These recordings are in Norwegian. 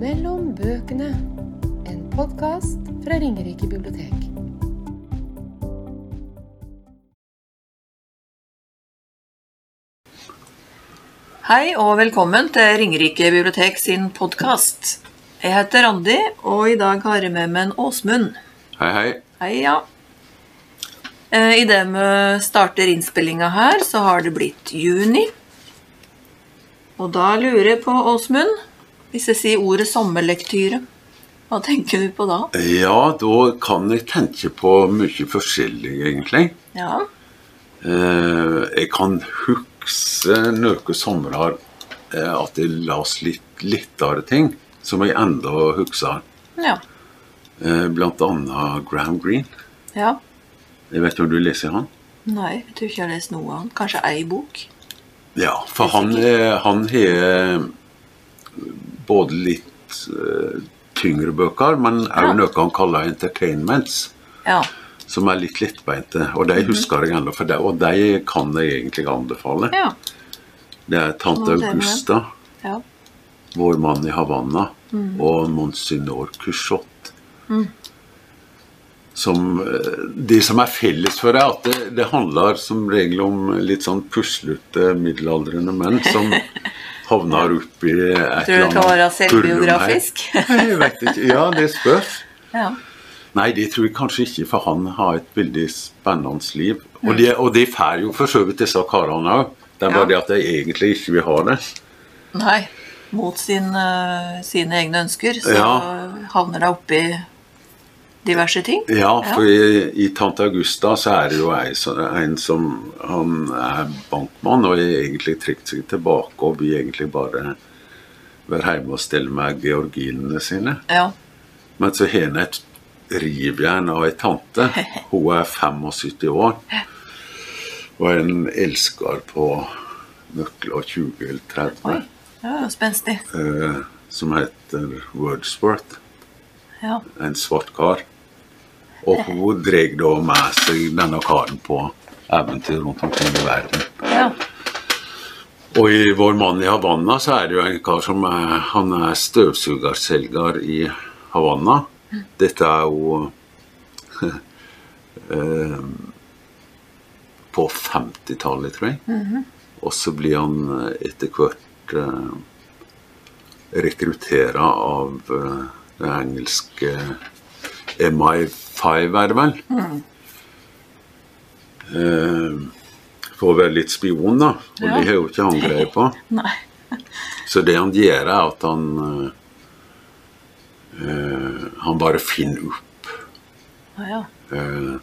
Mellom bøkene. En podkast fra Ringerike bibliotek. Hei og velkommen til Ringerike bibliotek sin podkast. Jeg heter Randi, og i dag har jeg med meg en Åsmund. Hei, hei. Hei, ja. Eh, Idet vi starter innspillinga her, så har det blitt juni. Og da lurer jeg på, Åsmund, hvis jeg sier ordet sommerlektyre, hva tenker du på da? Ja, da kan jeg tenke på mye forskjellig, egentlig. Ja, Eh, jeg kan huske noen somre eh, at jeg las litt lettere ting, som jeg enda husker. ja, Eh, blant annet Graham Greene. ja. Jeg vet om du leser han? Nei, jeg tror ikke jeg har lest noe av han. Kanskje ei bok? Ja, for han, han har både litt uh, tyngre bøker, men òg Ja. noe han kaller entertainments. Ja. Som er litt lettbeinte. Og de husker jeg ennå, for de, og de kan jeg egentlig anbefale. Ja. Det er tante det Augusta, ja. vår mann i Havanna, og Monsignor Cuchot. Som, eh, de som er felles for deg, at det, det handler som regel om litt sånn puslete middelaldrende menn som havner opp i et Tror du det kan være selvbiografisk? Jeg vet ikke. Ja, det spørs. ja. Nei, det tror jeg kanskje ikke, for han har et veldig spennende liv. Og de, og de får jo for så vidt disse karene òg. Det er bare Ja. det at de egentlig ikke vil ha det. Nei. Mot sin, uh, sine egne ønsker, så Ja. havner det oppi diverse ting. Ja, for i, i Tante Augusta så er det jo ei, en som Han er bankmann og har egentlig trukket seg tilbake og vil egentlig bare være hjemme og stelle med georginene sine. Ja. Men så har han et rivjern av ei tante. Hun er 75 år. Og en elsker på nøkler 20 eller 30. Oi. Ja, spenstig. eh, som heter Wordsworth. Ja. En svart kar. Og hun drar da med seg denne karen på eventyr rundt omkring i verden. ja. Og i Vår mann i Havanna så er det jo en kar som er, han er støvsugerselger i Havanna. Dette er jo eh, på 50-tallet, tror jeg. Og så blir han etter hvert eh, rekruttert av eh, det engelske MI5, er det vel? Eh, for å være litt spion, da. Og Ja. det har jo ikke han greie på. Så det han gjør, er at han eh, Han bare finner opp Ja, ja. eh,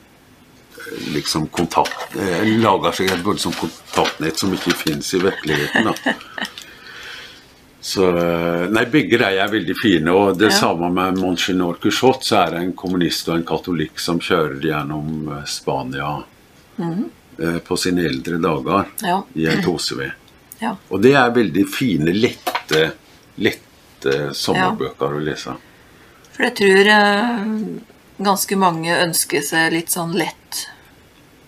liksom kontakt eh, Lager seg et voldsomt kontaktnett som ikke fins i virkeligheten. da. Så eh, Nei, begge de er veldig fine. Og det Ja. samme med Monsignor Cuchot, så er det en kommunist og en katolikk som kjører gjennom Spania Spania eh, på sine eldre dager Ja. i et OCV. ja. Og det er veldig fine, lette, lette sommerbøker å lese. For jeg tror eh, ganske mange ønsker seg litt sånn lett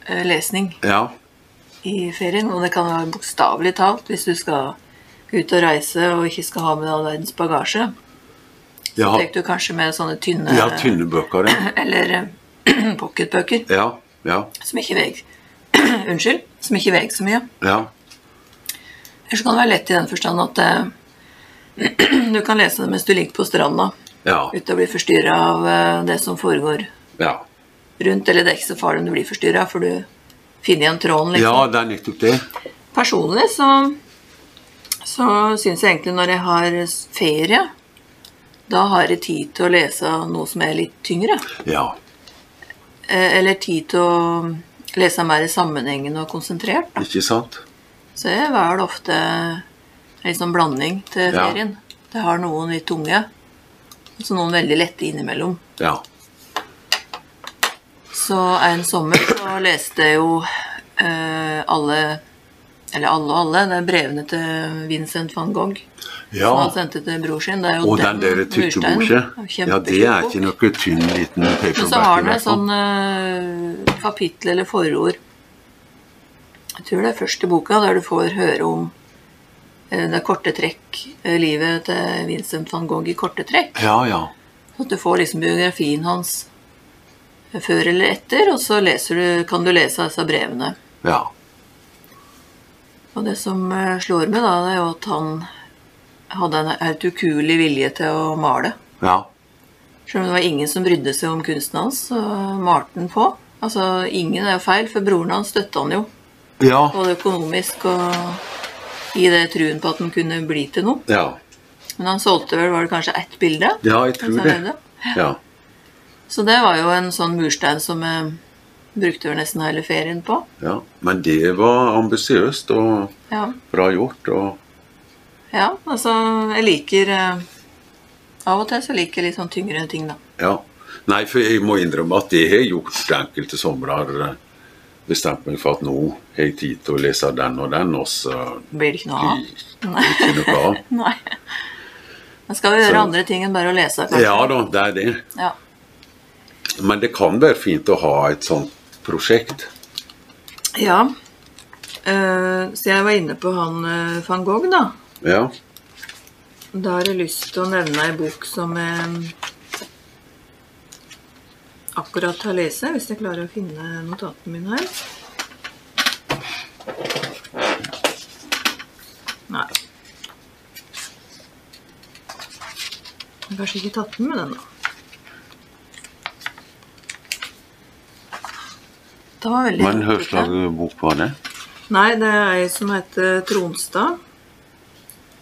eh, lesning Ja, i ferien. Og det kan være bokstavelig talt hvis du skal ut og reise og ikke skal ha med all verdens bagasje. ja, Tar du kanskje med sånne tynne, ja tynne bøker. Ja. eller eh, pocketbøker ja, ja, som ikke veier Unnskyld. Som ikke veier så mye. ja. Eller så kan det være lett i den forstand at eh, du kan lese det mens du ligger på stranda ja, uten å bli forstyrra av eh, det som foregår ja. rundt. Eller det er ikke så farlig om du blir forstyrra, for du finner igjen tråden. ja liksom. det er nettopp det. Personlig så, så syns jeg egentlig når jeg har ferie, da har jeg tid til å lese noe som er litt tyngre. Ja, Eh, Eller tid til å lese mer sammenhengende og konsentrert. Da. ikke sant? Så jeg velger ofte en sånn blanding til Ja. ferien. Det har noen litt tunge, og så noen veldig lette innimellom. Ja. Så en sommer så leste jeg jo eh, alle Eller alle og alle. Det er brevene til Vincent van Gogh. Ja. Som han sendte til bror sin. Det er jo Og den der tykke boka. Ja, det er ikke noe tynn, liten paperback. Men så har i den et sånn eh, kapittel eller forord Jeg tror det er første boka der du får høre om uh, det korte trekk, uh, livet til Vincent van Gogh i korte trekk. Ja, ja. Så at du får liksom biografien hans før eller etter, og så leser du, kan du lese disse brevene. Ja. Og det som eh, slår meg, da, det er jo at han hadde en helt ukuelig vilje til å male. Ja. Selv om det var ingen som brydde seg om kunsten hans, så malte han på. Altså, ingen er jo feil, for broren hans støtta han jo. Ja. Både økonomisk og i det truen på at han kunne bli til noe. Ja. Men han solgte vel var det kanskje ett bilde? Ja, jeg tror han det. Ja. Så det var jo en sånn murstein som jeg brukte vel nesten hele ferien på. ja. Men det var ambisiøst og Ja, bra gjort. Og ja altså jeg liker eh, Av og til så liker jeg litt sånn tyngre ting, da. ja. Nei, for jeg må innrømme at det har gjort enkelte somrer Bestemt meg for at nå har jeg tid til å lese den og den, og så Blir det ikke noe av? blir ikke noe av. Nei. Men skal vi gjøre Så- andre ting enn bare å lese, kanskje? Ja da, det er det. Ja. Men det kan være fint å ha et sånt prosjekt. Ja. Eh, så jeg var inne på han eh, van Gogh, da. Ja. Da har jeg lyst til å nevne ei bok som jeg akkurat har lest, hvis jeg klarer å finne notatene mine her. Nei. Jeg har kanskje ikke tatt den med den, da. Det var veldig Men hva slags bok var det? Nei, det er ei som heter Tronstad.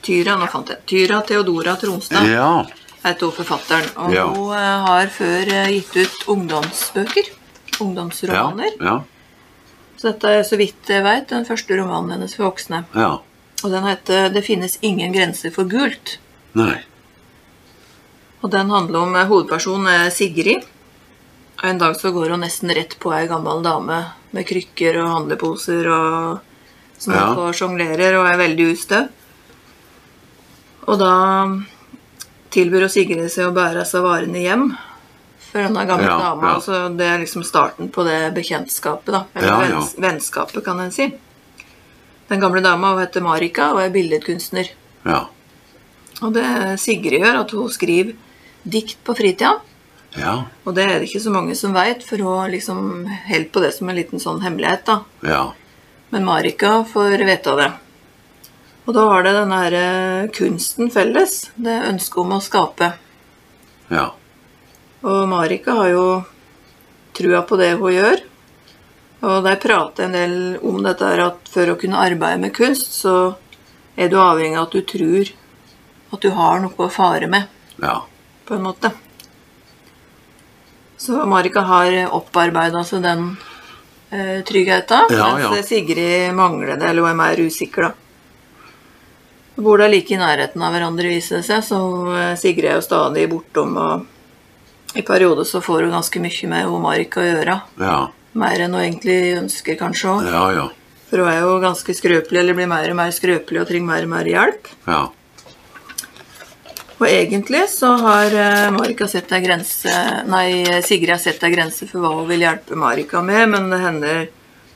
Tyra, nå fant jeg. Tyra Theodora Tronstad Ja. heter hun forfatteren. Og Ja. hun eh, har før eh, gitt ut ungdomsbøker. Ungdomsromaner. Ja. Så dette er, så vidt jeg veit, den første romanen hennes for voksne. ja. Og den heter 'Det finnes ingen grenser for gult'. Nei. Og den handler om eh, hovedpersonen er Sigrid. En dag så går hun nesten rett på ei gammel dame med krykker og handleposer og som Ja. og sjonglerer og er veldig ustø. Og da tilbyr hun Sigrid seg å bære seg varene hjem for denne gamle Ja, dama. ja. Så det er liksom starten på det bekjentskapet, da. Eller Ja, vennskapet, kan en si. Den gamle dama heter Marika og er billedkunstner. Ja. Og det Sigrid gjør, at hun skriver dikt på fritida. Ja. Og det er det ikke så mange som veit, for hun liksom holder på det som en liten sånn hemmelighet, da. Ja. Men Marika får vite det. Og da har det den her eh, kunsten felles, det ønsket om å skape. Ja. Og Marika har jo trua på det hun gjør. Og de prater en del om dette at for å kunne arbeide med kunst, så er du avhengig av at du tror at du har noe å fare med. Ja. på en måte. Så Marika har opparbeida seg den eh, tryggheten, Ja, mens ja. Sigrid mangler det, eller hun er mer usikker, da. De bor da like i nærheten av hverandre, viser det seg, så eh, Sigrid er jo stadig bortom, og i perioder så får hun ganske mye med hun Marika å gjøre. Ja. Mer enn hun egentlig ønsker, kanskje òg. Ja, ja. For hun er jo ganske skrøpelig, eller blir mer og mer skrøpelig og trenger mer og mer hjelp. Ja. Og egentlig så har eh, Marika sett ei grense Nei, Sigrid har sett ei grense for hva hun vil hjelpe Marika med, men det hender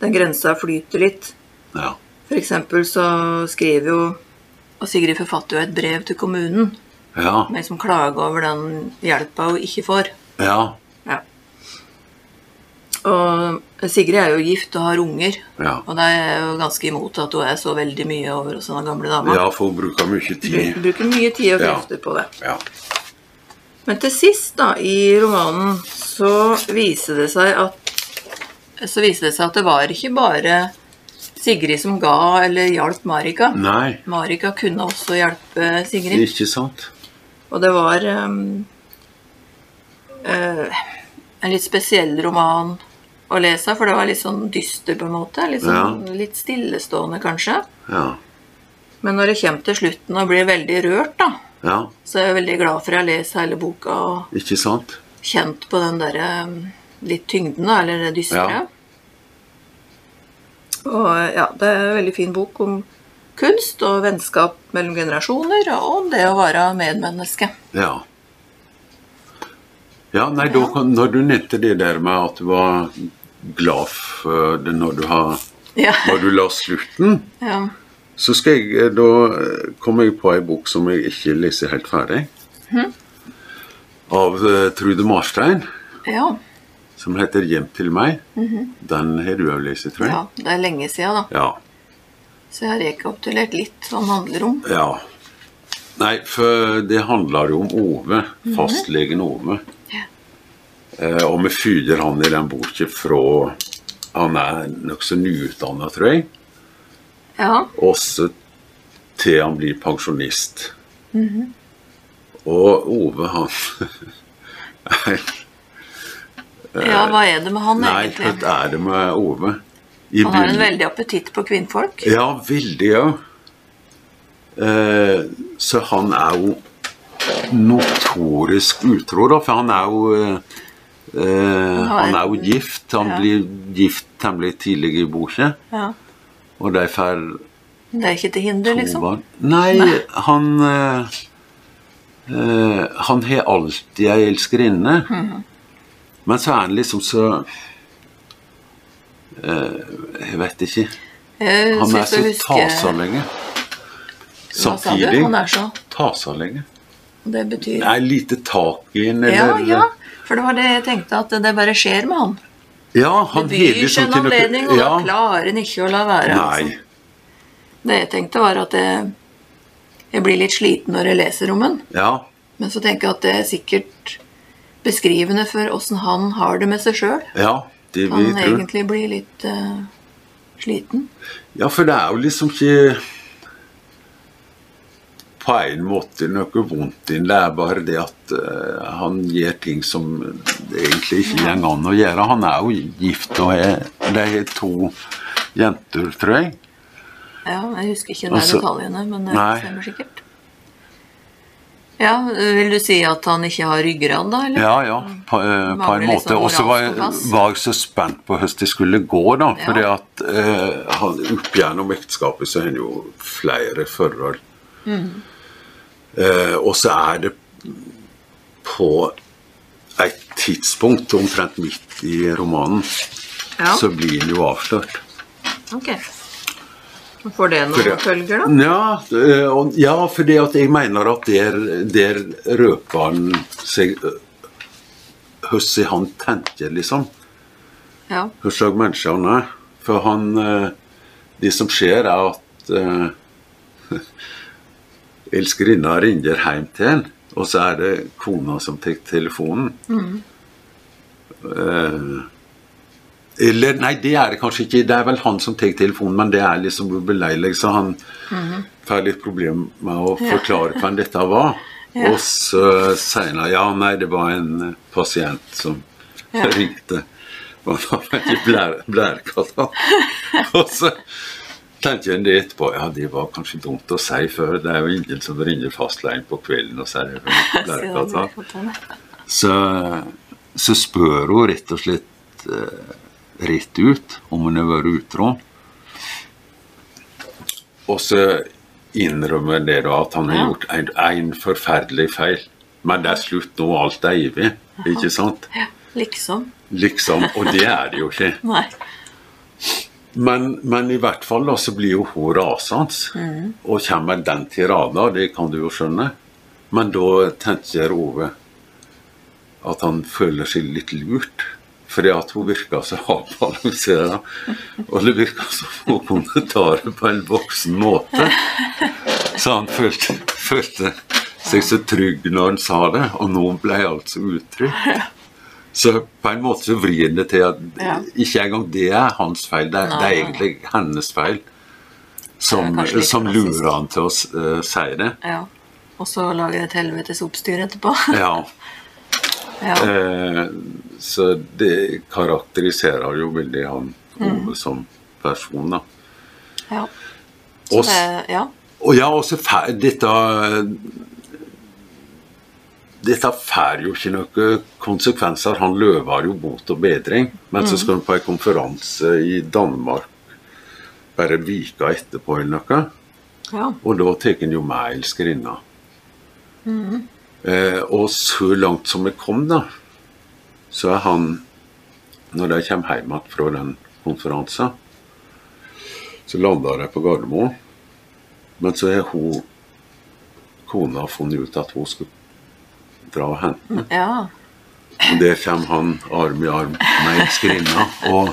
den grensa flyter litt. Ja. For eksempel så skriver jo Og Sigrid forfatter jo et brev til kommunen Ja. med som klager over den hjelpa hun ikke får. Ja. Og Sigrid er jo gift og har unger, Ja. og da er jo ganske imot at hun er så veldig mye over hos den gamle dama. Ja, for hun bruker mye tid. Bruker mye tid og Ja. på det. Ja. Men til sist da, i romanen så viser det seg at så viser det seg at det var ikke bare Sigrid som ga eller hjalp Marika. Nei, Marika kunne også hjelpe Sigrid. ikke sant? Og det var um, uh, en litt spesiell roman å lese, for det var litt sånn dyster på en måte. Litt, sånn, litt stillestående, kanskje. Ja. Men når det kommer til slutten og blir veldig rørt, da, Ja, så er jeg veldig glad for å ha lest hele boka og ikke sant? kjent på den derre litt tyngden, da, eller det dystre. Ja. Og ja, det er en veldig fin bok om kunst og vennskap mellom generasjoner, og om det å være medmenneske. Ja. Ja, nei, da når du nevnte det der med at du var glad for det når du, har, Ja. når du la slutten, ja. Så skal jeg, eh, da eh, kommer jeg på ei bok som jeg ikke leser helt ferdig. Av uh, Trude Marstein, Ja. som heter 'Hjem til meg'. Den har du òg lest, tror jeg. ja. Det er lenge siden, da. Ja. Så jeg har rekapitulert litt hva den handler om. ja. Nei, for det handler jo om Ove. Fastlegen Ove. Eh, og vi følger han i den boka fra Han er nokså nyutdanna, tror jeg. Ja. Også til han blir pensjonist. Og Ove, han ja, hva er det med han Nei, egentlig? hva er det med Ove? I Han har en veldig appetitt på kvinnfolk. Ja, veldig, ja. Eh, så han er jo notorisk utro, da, for han er jo eh, eh, Han er jo gift. Han Ja. blir gift temmelig tidlig i boka, Ja. og de får Det er ikke til hinder, liksom. barn. Nei, han eh, eh, Han har alltid ei elskerinne, Mhm. men så er han liksom så eh, Jeg vet ikke. Jeg Han er så tasa tasalenge. Samtidig tasalenge. Det betyr Det er lite tak i Ja, eller ja. For det var det jeg tenkte, at det bare skjer med han. Ja, han Det byr seg en anledning, og ja, da klarer han ikke å la være. Nei. Altså. Det jeg tenkte, var at jeg, jeg blir litt sliten når jeg leser om han. Ja, Men så tenker jeg at det er sikkert beskrivende for åssen han har det med seg sjøl. ja, det vil han egentlig blir litt uh, sliten. Ja, for det er jo liksom ikke på en måte noe vondt i. Det er bare det at uh, han gjør ting som det egentlig ikke går an å gjøre. Han er jo gift og er, de har to jenter, tror jeg. Ja, jeg husker ikke de Altså, detaljene, men det nei. stemmer sikkert. Ja, Vil du si at han ikke har ryggrad, da? eller? Ja, ja, på, uh, på en måte. liksom Og så var, var jeg så spent på hvordan det skulle gå, da. Ja. Fordi at eh, opp gjennom ekteskapet så har han jo flere forhold. Mm. Eh, og så er det på et tidspunkt, omtrent midt i romanen, Ja. så blir den jo avslørt. Ok. Får det noen følger, da? Ja, eh, ja at jeg mener at der, der røper han seg eh, Hvordan han tenker, liksom. Ja. Hva slags menneske han er. For han eh, Det som skjer, er at elskerinna ringer hjem til en, og så er det kona som tar telefonen. Eh, eller Nei, det er det kanskje ikke. Det er vel han som tar telefonen, men det er liksom ubeleilig, så han får litt problem med å forklare hvem dette var. Ja. Og så sier han ja, nei, det var en pasient som Ja. ringte. Og da var det blær, blærekatta. Og så tenker jeg det etterpå. Ja, det var kanskje dumt å si før. Det er jo ingen som ringer fastlegen på kvelden og sier blærekatta. Så, så spør hun rett og slett eh, rett ut om hun har vært utro. Og så innrømmer det da at han har gjort en, en forferdelig feil. Men det er slutt nå, alt er evig. Ikke sant? Ja, liksom. Liksom. Og det er det jo ikke. Nei. Men, men i hvert fall da, så blir jo hun rasende. Og kommer med den tirada, det kan du jo skjønne. Men da tenker Ove at han føler seg litt lurt. Fordi at hun virka så avbalansert. Og det virka som hun kunne ta det på en voksen måte. Så han følte, følte seg så trygg når han sa det, og nå ble jeg altså utrygg. Så på en måte så vrir det til at Ja. ikke engang det er hans feil, det er, det er egentlig hennes feil. Som, Det som lurer han til å uh, si det. Ja. Og så lager et helvetes oppstyr etterpå. Ja. ja. Eh, så det karakteriserer jo veldig han Mm. Som person, da. ja. Så det, ja. og ja, også dette Dette får jo ikke noen konsekvenser. Han løver jo bot og bedring. Men så skal han på en konferanse i Danmark bare vika etterpå eller noe. ja. Og da tar han jo med elskerinna. Eh, og så langt som vi kom, da, så er han Når de kommer hjem igjen fra den konferansen, så lander de på Gardermoen. Men så har hun kona funnet ut at hun skulle hente den. Ja. Og der kommer han arm i arm med ei skrinne. Og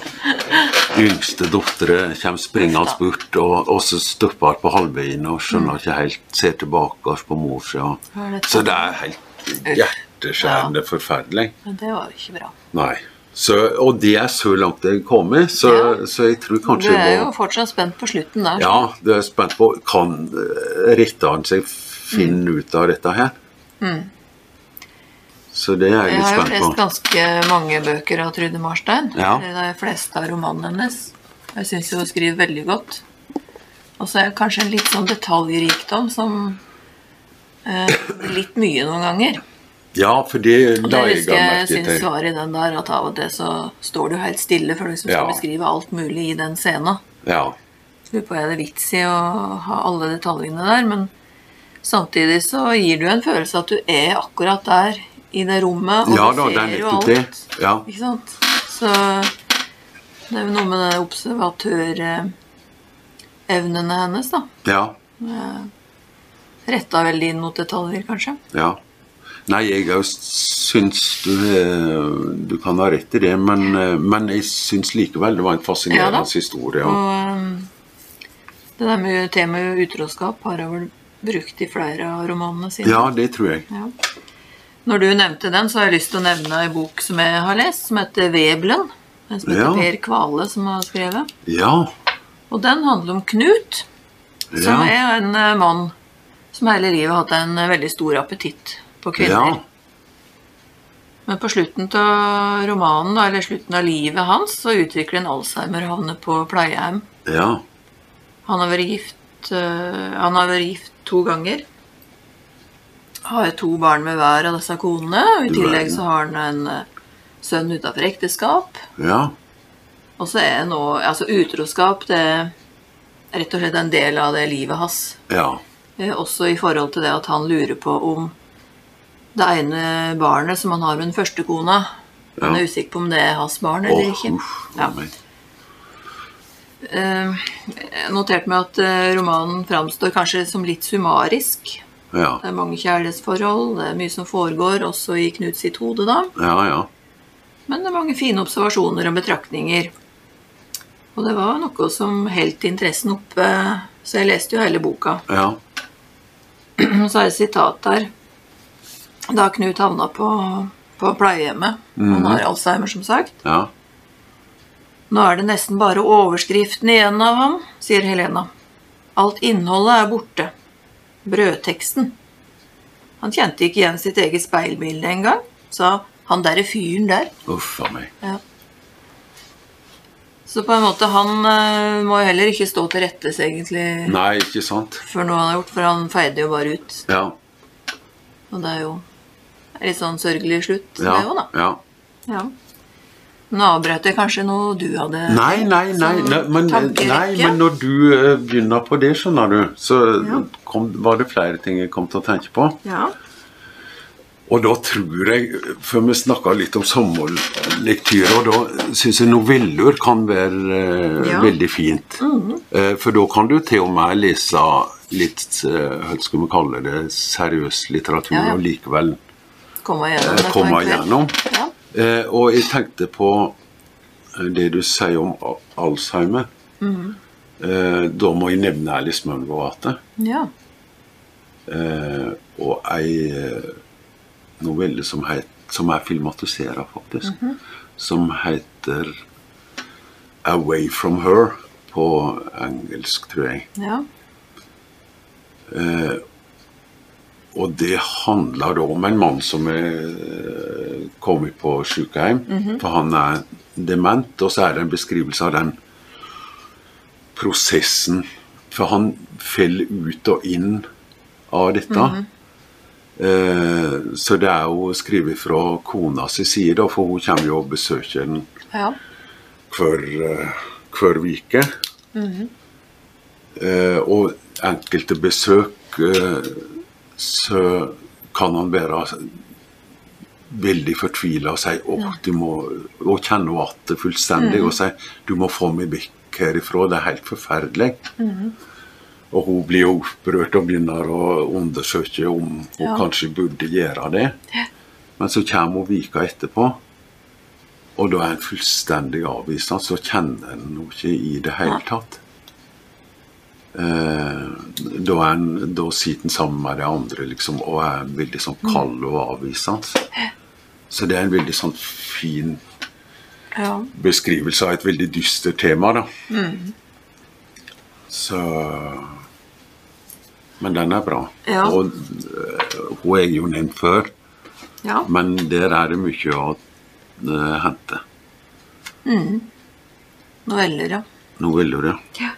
yngste dattera kommer springende bort, og, og så stopper hun på halvveien og skjønner ikke helt, ser tilbake på mor si. og- Hva dette? Så det er helt hjerteskjærende forferdelig. Men det var jo ikke bra. Nei. Så, og det er så langt det er kommet, så, Ja. så jeg tror kanskje Du er jo fortsatt spent på slutten der. Ja, du er spent på Kan eh, seg finne ut av dette her? Så det er jeg Jeg har jo spent lest ganske mange bøker av Trude Marstein. Ja. Er de fleste av romanene hennes. Jeg syns hun skriver veldig godt. Og så er det kanskje en litt sånn detaljrikdom som eh, Litt mye noen ganger. Ja, for det Og det husker jeg syns var i den der at av og til så står du helt stille for du liksom skal Ja. beskrive alt mulig i den scenen. Ja. Lurer på er det vits i å ha alle detaljene der, men samtidig så gir du en følelse at du er akkurat der i det rommet, og ja du er ser jo alt. det. Ja. Ikke sant? Så det er jo noe med den observatørevnene hennes, da. ja. Retta veldig inn mot detaljer, kanskje. Ja. Nei, jeg syns du, eh, du kan ha rett i det, men, eh, men jeg syns likevel det var en fascinerende Ja historie. Og um, det der med temaet utroskap har jeg vel brukt i flere av romanene sine. ja, det tror jeg. Ja. Når du nevnte den, så har jeg lyst til å nevne en bok som jeg har lest, som heter Veblen. En som heter Ja. Per Kvale, som har skrevet. Ja. Og den handler om Knut, som Ja. er en eh, mann som hele livet har hatt en eh, veldig stor appetitt på kvinner. Ja. Men på slutten av romanen, eller slutten av livet hans, så utvikler en Alzheimer og havner på pleiehjem. Ja. Han har vært gift, eh, han har vært gift to ganger. Har to barn med hver av disse konene. Og I tillegg så har han en eh, sønn utenfor ekteskap. Ja. Og så er nå Altså, utroskap, det er rett og slett en del av det livet hans. Ja. Eh, Også i forhold til det at han lurer på om det ene barnet som han har med den første kona Han Ja. er usikker på om det er hans barn eller oh, ikke. Ja. Eh, Jeg noterte meg at romanen framstår kanskje som litt summarisk. Ja. Det er mange kjærlighetsforhold, det er mye som foregår, også i Knut sitt hode, da. Ja, ja. Men det er mange fine observasjoner og betraktninger. Og det var noe som holdt interessen oppe, så jeg leste jo hele boka. Ja. Så er det et sitat der. Da Knut havna på, på pleiehjemmet, han har Alzheimer som sagt. Ja. Nå er det nesten bare overskriften igjen av ham, sier Helena. Alt innholdet er borte. Brødteksten. Han kjente ikke igjen sitt eget speilbilde engang, sa han derre fyren der. Uff a meg. Ja. Så på en måte, han eh, må jo heller ikke stå til rettes egentlig Nei, ikke sant? for noe han har gjort, for han feide jo bare ut. Ja. Og det er jo litt sånn sørgelig slutt, Ja. det òg, da. ja. Ja. Nå avbrøt jeg kanskje noe du hadde Nei, nei, nei, nei, men, nei, men når du eh, begynner på det, skjønner du, så Ja. kom, var det flere ting jeg kom til å tenke på. Ja. Og da tror jeg, før vi snakka litt om sommerlektyr og da syns jeg noveller kan være eh, Ja. veldig fint. Eh, for da kan du til og med lese litt, hva skal vi kalle det, seriøs litteratur, og likevel Komme igjennom komme en igjennom. Ja. Eh, og jeg tenkte på eh, det du sier om Al- Alzheimer. Mhm. Eh, da må jeg nevne Alice Munro ja. Eh, og ei eh, novelle som, het, som er filmatisert, faktisk. Mhm. Som heter 'Away From Her' på engelsk, tror jeg. ja. Eh, og det handler da om en mann som er eh, kommet på sykehjem, for han er dement. Og så er det en beskrivelse av den prosessen. For han faller ut og inn av dette. Eh, så det er jo skrevet fra kona si side, for hun kommer jo og besøker den ja. hver, eh, hver uke. Eh, og enkelte besøk eh, så kan han være veldig fortvila og si at du må, og kjenne igjen fullstendig og si du må få meg vekk herifra, det er helt forferdelig. Og hun blir jo opprørt og begynner å undersøke om hun Ja. kanskje burde gjøre det. Men så kommer hun vika etterpå, og da er hun fullstendig avvisende. Så kjenner hun henne ikke i det hele tatt. Eh, da, er da sitter en sammen med de andre liksom, og er veldig sånn kald og avvisende. Så det er en veldig sånn fin Ja. beskrivelse av et veldig dystert tema, da. Så Men den er bra. Ja. Og øh, hun er jo nevnt før, ja. men der er det mye å hente. hente. Noveller, ja. Noveller, ja.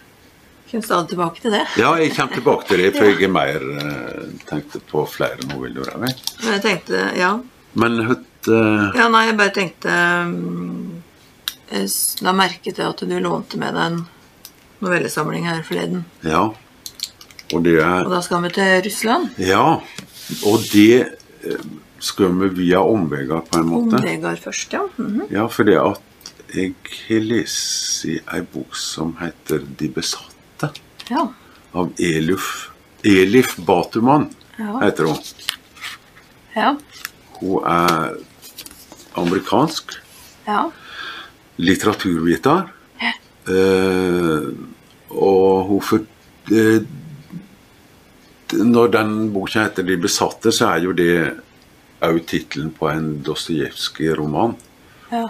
Kommer stadig tilbake til det. Ja, jeg kommer tilbake til det, for jeg er mer øh, tenkte på flere noveller. Men jeg tenkte, ja. Men høtt uh... Ja, nei, jeg bare tenkte mm, Jeg la merke til at du lånte med deg en novellesamling her forleden. Ja. Og det er Og da skal vi til Russland. Ja. Og det øh, skal vi via omveier, på en måte. Omveier først, ja. Mhm. Ja, fordi at jeg har lest i ei bok som heter De besatte, Ja. av Elif, Elif Batuman, Ja. heter hun. Ja. Hun er amerikansk ja. litteraturviter. Eh, og hun for, eh, Når den boka heter 'De besatte', så er jo det òg tittelen på en Dostojevskij-roman. ja.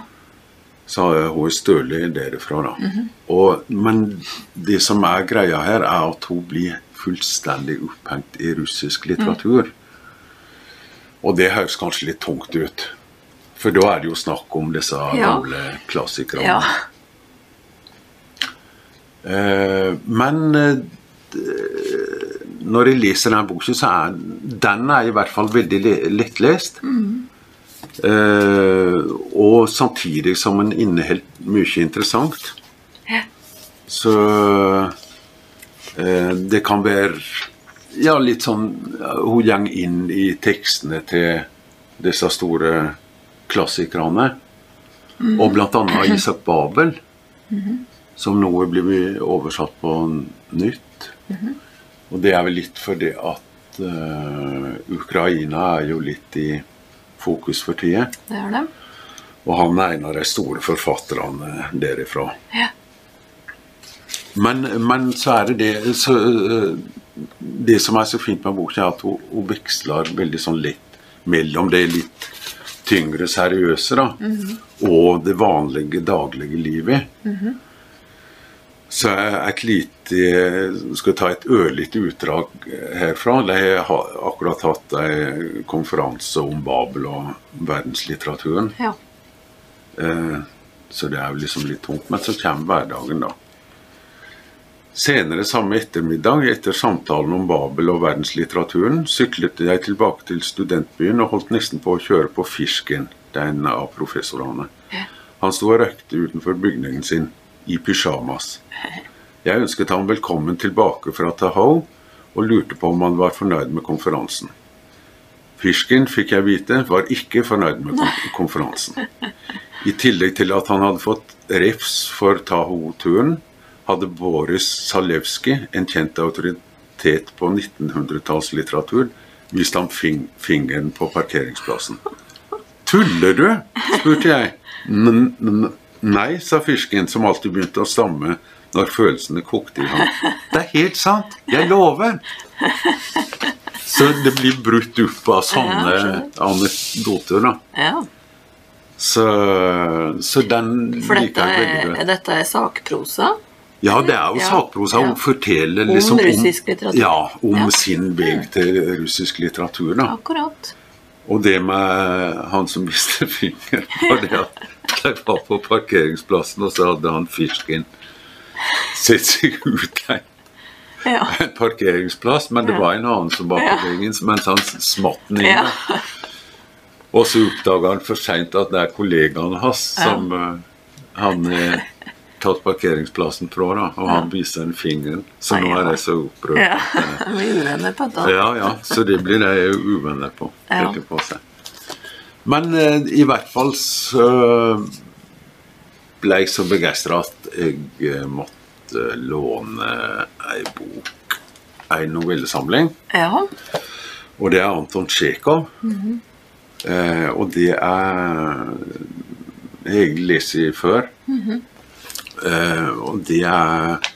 Så har hun stølig derifra, da. og, men det som er greia her, er at hun blir fullstendig opphengt i russisk litteratur. Og det høres kanskje litt tungt ut. For da er det jo snakk om disse Ja. gamle klassikerne. ja. Eh, men eh, når jeg leser den boka, så er den er i hvert fall veldig le- lettlest. Eh, og samtidig som den inneholdt mye interessant. Så eh, det kan være ja, litt sånn Hun går inn i tekstene til disse store klassikerne. Og blant annet Isak Babel som nå blitt oversatt på nytt. Og det er vel litt fordi at uh, Ukraina er jo litt i fokus for tida. Det det. Og han er en av de store forfatterne derifra. Ja. Men, men så er det det så, eh, Det som er så fint med boka, er at hun, hun veksler veldig sånn lett mellom det litt tyngre, seriøse da, og det vanlige, daglige livet. Så et lite Skal ta et ørlite utdrag herfra. De har akkurat hatt en konferanse om Babel og verdenslitteraturen. Ja. Eh, Så det er jo liksom litt tungt. Men så kommer hverdagen, da. Senere samme ettermiddag, etter samtalen om Babel og verdenslitteraturen, syklet jeg tilbake til studentbyen og holdt nesten på å kjøre på Fisken, er av professorene. Han sto og røykte utenfor bygningen sin, i pysjamas. Jeg ønsket ham velkommen tilbake fra Tahoe, og lurte på om han var fornøyd med konferansen. Fisken, fikk jeg vite, var ikke fornøyd med konferansen. I tillegg til at han hadde fått refs for Tahoe-turen, hadde Boris Salewski, en kjent autoritet på 1900-tallslitteratur, vist ham fing fingeren på parkeringsplassen. Tuller du? spurte jeg. N n nei, sa fisken, som alltid begynte å stamme når følelsene kokte i ham. Det er helt sant! Jeg lover! Så det blir brutt opp av sånne Ja, anekdoter, da. ja. Så, så den For liker jeg veldig godt. dette er sakprosa. Ja, det er jo Ja, sakprosa. Hun forteller Om liksom russisk litteratur. Ja, om sin vei til russisk litteratur. da. Akkurat. Og det med han som mistet fingeren, var det at de var på parkeringsplassen, og så hadde han fisken sett seg utleid Ja. en parkeringsplass, men det var en annen som var på Ja. veggen, mens han smatt den inn. Ja. Og så oppdaga han for seint at det er kollegaen hans som eh, han har tatt parkeringsplassen fra, da, og han viser den fingeren. Så nå er jeg så opprørt. ja. Blir uvenner på det. Ja, ja, så det blir de uvenner på. Ja. på seg. Men eh, i hvert fall så ble jeg så begeistra at jeg eh, måtte låne ei bok ei novellesamling. Ja. Og det er Anton Tsjekhov. eh, og det er Jeg det før. eh, og det er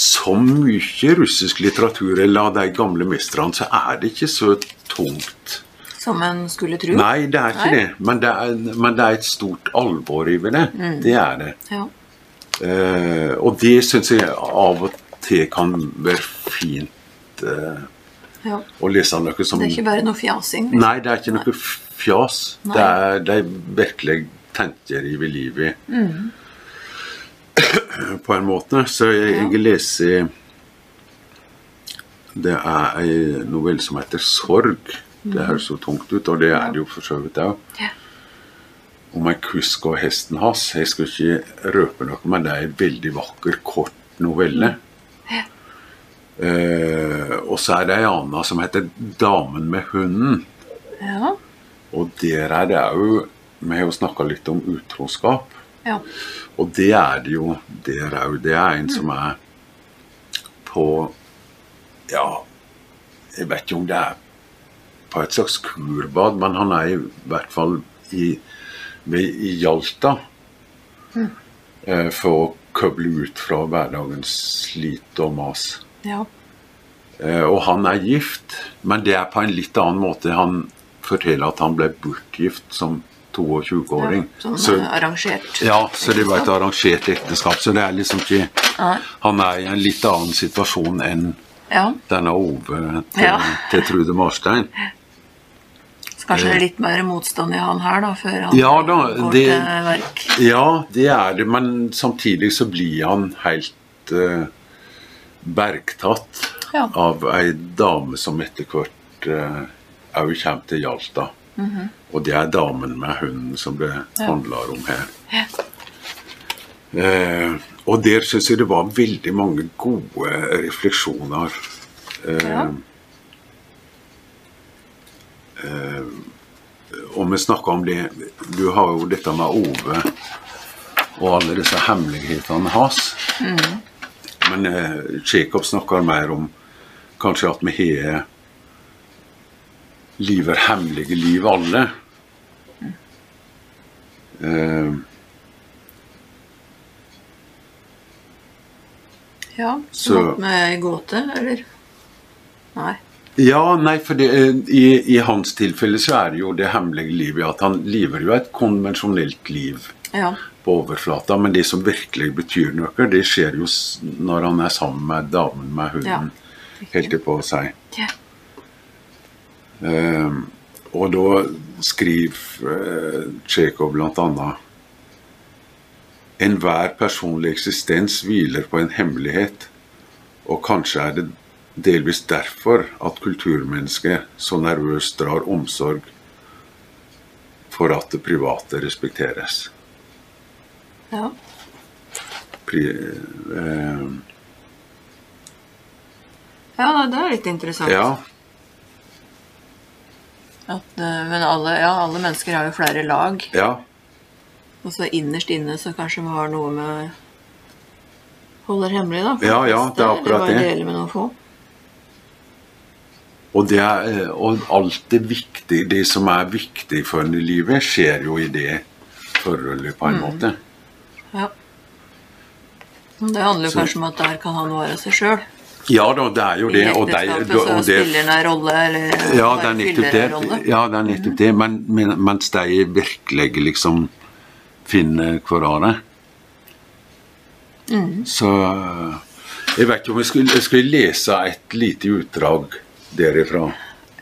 så mye russisk litteratur eller av de gamle mesterne, så er det ikke så tungt. Som en skulle tro. Nei, det er ikke Nei. det. Men det er, men det er et stort alvor i det. Det er det. Ja. Eh, og det syns jeg av og til kan være fint eh, ja. å lese noe som Det er ikke bare noe fjasing. liksom. Nei, det er ikke noe fjas. Nei. Det er de virkelig tenker i livet. Mm. På en måte. Så jeg, jeg leser Det er ei novelle som heter 'Sorg'. Det høres så tungt ut, og det er det jo for så vidt òg. Om en kusk og hesten hans. Jeg skal ikke røpe noe, men det er en veldig vakker, kort novelle. Eh, og så er det ei anna som heter 'Damen med hunden'. Ja. Og der er det òg Vi har jo snakka litt om utroskap. Ja. Og det er det jo der òg. Det er en som er på Ja, jeg vet ikke om det er på et slags kurbad, men han er i hvert fall i, med, i Hjalta. eh, For å koble ut fra hverdagens slit og mas. ja. Eh, Og han er gift, men det er på en litt annen måte. Han forteller at han ble bortgift som 22-åring. ja. sånn Så- eh, arrangert. ja, så det var et arrangert ekteskap. Så det er liksom ikke Nei. Han er i en litt annen situasjon enn Ja. denne Ove til, Ja. til Trude Marstein. Så kanskje det er litt mer motstand i han her, da, før han Ja da, går det- til verk. Ja, det er det, men samtidig så blir han helt uh, bergtatt av ei dame som etter hvert òg kommer til Hjalta. Og det er damen med hunden som det. Ja. handler om her. Ja. Eh, og der syns jeg det var veldig mange gode refleksjoner. Eh, Ja. eh, og vi snakka om det Du har jo dette med Ove og alle disse hemmelighetene hans. Men eh, Tsjekhov snakker mer om kanskje at vi har lever hemmelige liv, alle. Uh, ja. Så- Så med gåte, eller? Nei. Ja, nei, for det, eh, i, i hans tilfelle så er det jo det hemmelige livet at han lever jo et konvensjonelt liv Ja. på overflata, men det som virkelig betyr noe, det skjer jo når han er sammen med damen med hunden. Helt til på å si. Ja. Eh, og da skriver eh, Tsjekhov annet Enhver personlig eksistens hviler på en hemmelighet, og kanskje er det delvis derfor at kulturmennesket så nervøst drar omsorg for at det private respekteres. ja. Pri, eh, Ja, det er litt interessant. ja, At, eh, men alle, ja, alle mennesker har jo flere lag. ja, Og så innerst inne så kanskje vi har noe med Holder hemmelig, da. Ja, ja, det er akkurat eller bare det. deler med noen få. Og, det er, eh, og alt det viktige, det som er viktig for en i livet, skjer jo i det forholdet, på en Mm. måte. Ja. Det handler jo Så- kanskje om at der kan han være seg sjøl. Ja da, det er jo det. I Og, de, og det spiller en rolle, eller ja, det er nettopp det. Ja, det er nettopp det. Men, men, mens de virkelig liksom finner hverandre. Mm. Så Jeg vet ikke om jeg skulle, jeg skulle lese et lite utdrag derifra.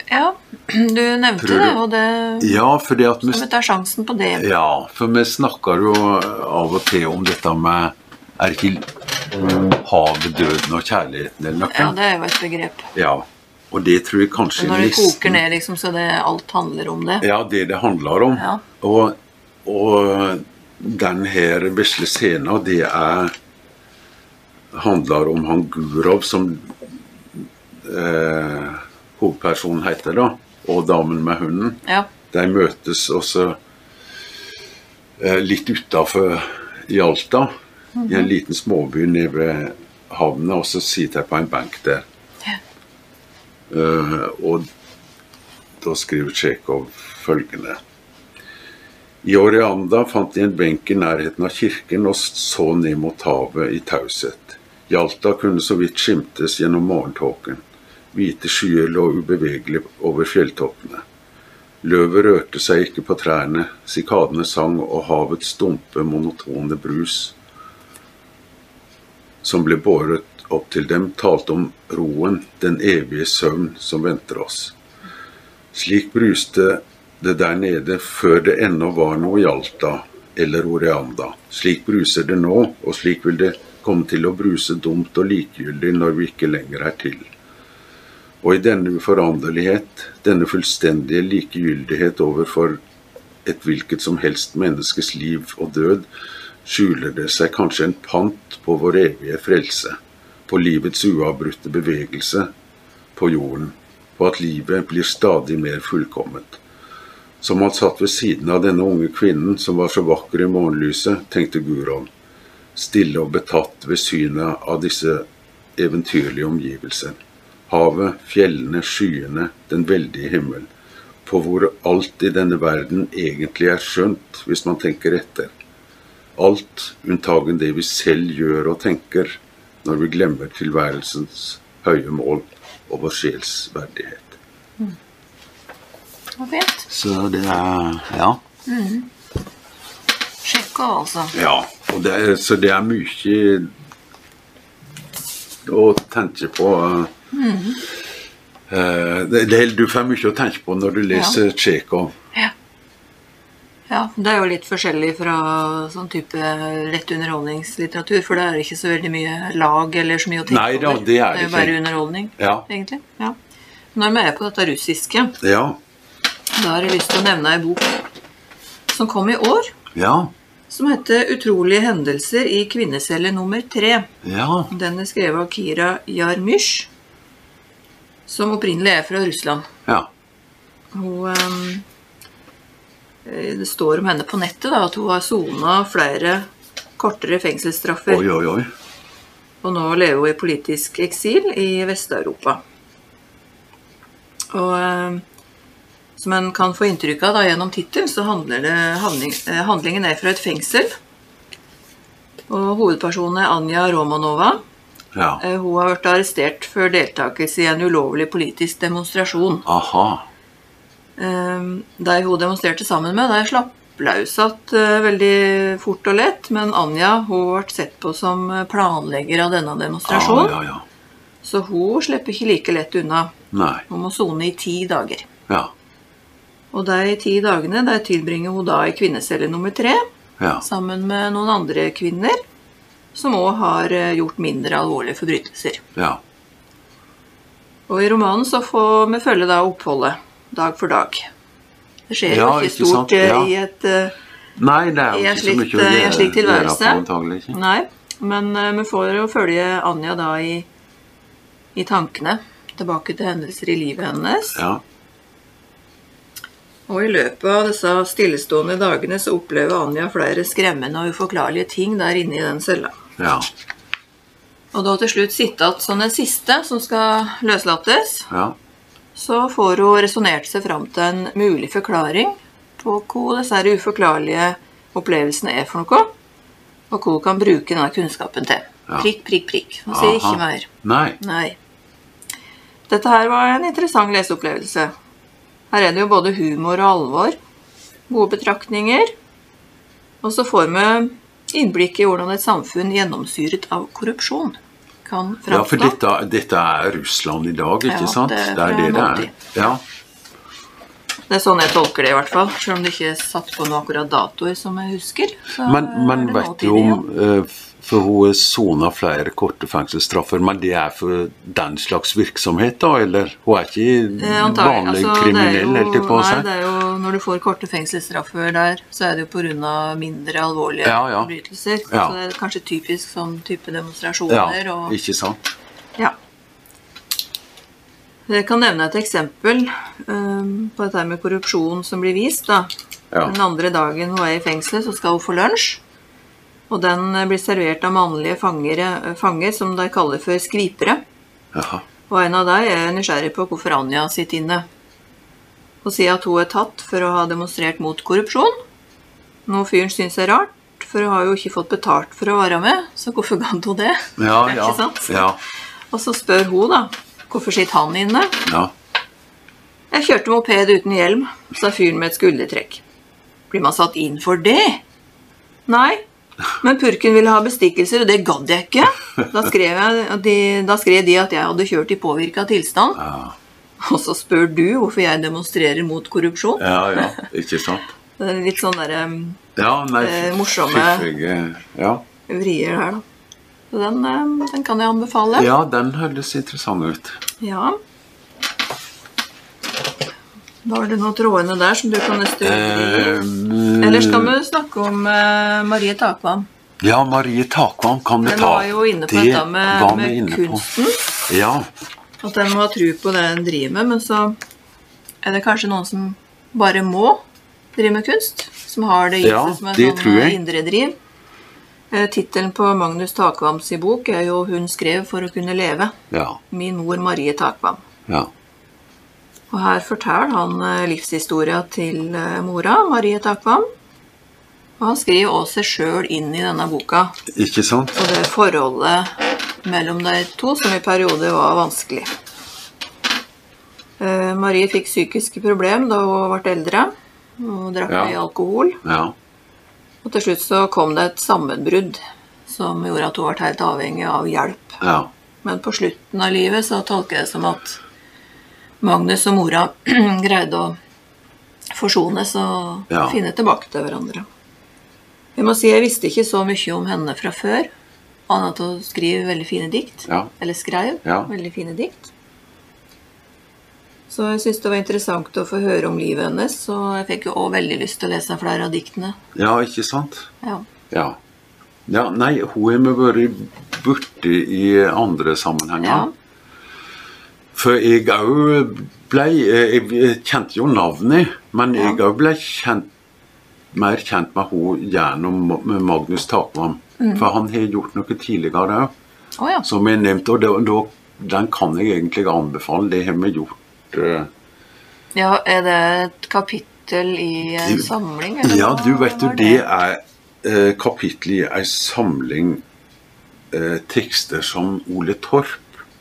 Ja, du nevnte du- det, og det Ja, fordi at vi Skal vi ta sjansen på det? Ja, for vi snakker jo av og til om dette med Er ikke havet, døden og kjærligheten eller noe? Ja, det er jo et begrep. Ja, og det tror jeg kanskje Når det nesten- koker ned, liksom, så det alt handler om det. Ja, det det handler om. Ja. Og, og den her vesle scenen, det er handler om han Gurov, som eh, hovedpersonen heter, da, og damen med hunden. Ja. De møtes også eh, litt utafor Hjalta, i en liten småby nede ved havna, og så sitter jeg på en benk der. Ja. Uh, og da skriver Tsjekhov følgende I Orianda fant de en benk i nærheten av kirken og så ned mot havet i taushet. Hjalta kunne så vidt skimtes gjennom morgentåken. Hvite skyer lå ubevegelig over fjelltoppene. Løvet rørte seg ikke på trærne, sikadene sang, og havets dumpe, monotone brus som ble båret opp til dem, talte om roen, den evige søvn som venter oss. Slik bruste det der nede før det ennå var noe Hjalta eller Oreanda. Slik bruser det nå, og slik vil det komme til å bruse dumt og likegyldig når vi ikke lenger er til. Og i denne uforanderlighet, denne fullstendige likegyldighet overfor et hvilket som helst menneskes liv og død, skjuler det seg kanskje en pant på vår evige frelse, på livets uavbrutte bevegelse på jorden, på at livet blir stadig mer fullkomment. Som han satt ved siden av denne unge kvinnen som var så vakker i morgenlyset, tenkte Guron, stille og betatt ved synet av disse eventyrlige omgivelser. Havet, fjellene, skyene, den veldige himmel. På hvor alt i denne verden egentlig er skjønt, hvis man tenker etter. Alt unntagen det vi selv gjør og tenker når vi glemmer tilværelsens høye mål og vår sjels verdighet. Mm. fint. Så det er Ja. Tsjekhov, altså. ja og det er, så det er mye å tenke på. Eh, det, det, du får mye å tenke på når du leser Tsjekhov. Ja. Ja. Det er jo litt forskjellig fra sånn type lett underholdningslitteratur, for det er ikke så veldig mye lag eller så mye å tenke Nei da, over. det er det jo bare underholdning, Ja. egentlig. Ja. Når vi er på dette russiske, Ja. da har jeg lyst til å nevne ei bok som kom i år, Ja. som heter 'Utrolige hendelser i kvinnecelle nummer tre'. Ja. Den er skrevet av Kira Jarmysj, som opprinnelig er fra Russland. Ja. Hun, eh, det står om henne på nettet da, at hun har sona flere kortere fengselsstraffer. Oi, oi, oi. Og nå lever hun i politisk eksil i Vest-Europa. Og ehm, som en kan få inntrykk av da, gjennom tittelen, så handler det, handling, eh, handlingen er fra et fengsel. Og hovedpersonen er Anja Romanova. Ja. Eh, Hun har vært arrestert for deltakelse i en ulovlig politisk demonstrasjon. Aha. Eh, De hun demonstrerte sammen med, Der slapp løs igjen veldig fort og lett, men Anja hun ble sett på som planlegger av denne demonstrasjonen, ja, ja. så hun slipper ikke like lett unna. Nei. Hun må sone i ti dager. Ja. Og de ti dagene der tilbringer hun da i kvinnecelle nummer tre, Ja. sammen med noen andre kvinner, som òg har eh, gjort mindre alvorlige forbrytelser. Ja. Og i romanen så får vi følge da oppholdet dag for dag. Det skjer Ja, jo ikke ikke stort sant? eh, Ja. i et eh, Nei, det er jo ikke slikt, så mye å eh, gjøre, slik tilværelse. gjøre på. Nei, men vi får jo følge Anja da i, i tankene tilbake til hendelser i livet hennes. Ja. Og i løpet av disse stillestående dagene så opplever Anja flere skremmende og uforklarlige ting der inne i den cella. Ja. Og da til slutt sitte igjen som den siste som skal løslates, Ja. Så får hun resonnert seg fram til en mulig forklaring på hva disse uforklarlige opplevelsene er for noe, og hva hun kan bruke denne kunnskapen til. Ja. Prikk, prikk, prikk. Hun sier ikke mer. Nei. Nei. Dette her var en interessant leseopplevelse. Her er det jo både humor og alvor, gode betraktninger, og så får vi innblikk i hvordan et samfunn gjennomsyret av korrupsjon kan Ja, for dette, dette er Russland i dag, ikke Ja, sant? det Det er det det er. Ja. Det er sånn jeg tolker det, i hvert fall. Selv om det ikke er satt på noe akkurat datoer som jeg husker. Så Men, men vet du om For hun soner flere korte fengselsstraffer, men det er for den slags virksomhet, da? Eller hun er ikke Eh, vanlig Altså, kriminell, helt på å Nei, det er jo når du får korte fengselsstraffer der, så er det jo pga. mindre alvorlige Ja, ja. forbrytelser. Ja. Så det er kanskje typisk sånn type Ja, demonstrasjoner og ikke sant? Ja. Jeg kan nevne et eksempel um, på dette med korrupsjon som blir vist. da. Ja. Den andre dagen hun er i fengselet, så skal hun få lunsj. Og den eh, blir servert av mannlige fangere, fanger som de kaller for skvipere. Aha. Og en av dem er nysgjerrig på hvorfor Anja sitter inne. Hun sier at hun er tatt for å ha demonstrert mot korrupsjon. Noe fyren syns er rart, for hun har jo ikke fått betalt for å være med, så hvorfor gadd hun det? Ja, Ikke ja. sant? Ja. Og så spør hun, da, hvorfor sitter han inne? ja. Jeg kjørte moped uten hjelm, sa fyren med et skuldertrekk. Blir man satt inn for det? Nei, men purken ville ha bestikkelser, og det gadd jeg ikke. Da skrev, jeg, de, da skrev de at jeg hadde kjørt i påvirka tilstand. Ja. Og så spør du hvorfor jeg demonstrerer mot korrupsjon. ja, ja. Ikke sant? Det er litt sånn derre Ja, Eh, morsomme- Ja. vrier her, da. Så den, eh, den kan jeg anbefale. ja, den høres interessant ut. Ja. Var det noen trådene der som du kan nøste? Eh, Eller skal vi snakke om eh, Marie Takvam? Ja, Marie Takvam kan vi ta. Den var jo inne på Det dette med, med inne på. kunsten. Ja. At en må ha tro på det en driver med, men så er det kanskje noen som bare må drive med kunst. Som har det i Ja, seg som en sånn eh, indre driv. Eh, Tittelen på Magnus Takvams bok er jo 'Hun skrev for å kunne leve'. Ja. Min mor Marie Takvam. ja. Og her forteller han eh, livshistoria til eh, mora, Marie Takvam. Og han skriver også seg sjøl inn i denne boka. Ikke sant? Og det forholdet mellom de to som i perioder var vanskelig. Eh, Marie fikk psykiske problemer da hun ble eldre. Hun drakk Ja. mye alkohol. Ja. Og til slutt så kom det et sammenbrudd som gjorde at hun ble helt avhengig av hjelp. Ja. Men på slutten av livet så tolker jeg det som at Magnus og mora greide å forsones og Ja. finne tilbake til hverandre. Jeg må si jeg visste ikke så mye om henne fra før, annet at hun skrive veldig fine dikt. Ja. Eller skrev Ja. veldig fine dikt. Så jeg syntes det var interessant å få høre om livet hennes, og jeg fikk jo òg veldig lyst til å lese flere av diktene. ja, ikke sant? Ja. Ja. ja. Nei, hun har vi vært borti i andre sammenhenger. For jeg òg ble Jeg kjente jo navnet, men jeg òg ble kjent mer kjent med henne gjennom Ma- Magnus Takvam. Mm. For han har gjort noe tidligere òg, oh, ja. som jeg nevnte. Og det, da, den kan jeg egentlig anbefale. Det har vi gjort. eh, ja. Er det et kapittel i en samling? eller Ja, du vet var det er eh, kapittel i ei samling eh, tekster som Ole Torp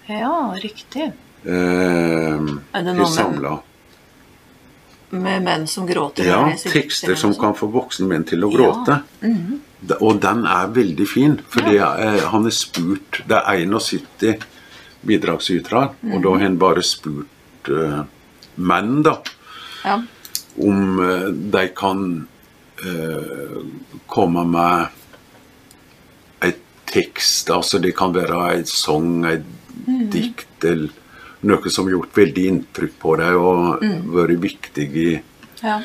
Ja, riktig. Eh, noe med, samla. med menn som gråter? Ja, tekster som kan få voksne menn til å Ja. gråte. -hmm. Og den er veldig fin, fordi ja. er, han er spurt Det er 71 bidragsytere, og da har han bare spurt eh, menn, da. Ja. om eh, de kan eh, komme med en tekst. Altså det kan være en sang, et dikt eller noe som har gjort veldig inntrykk på deg og vært viktig i, Ja.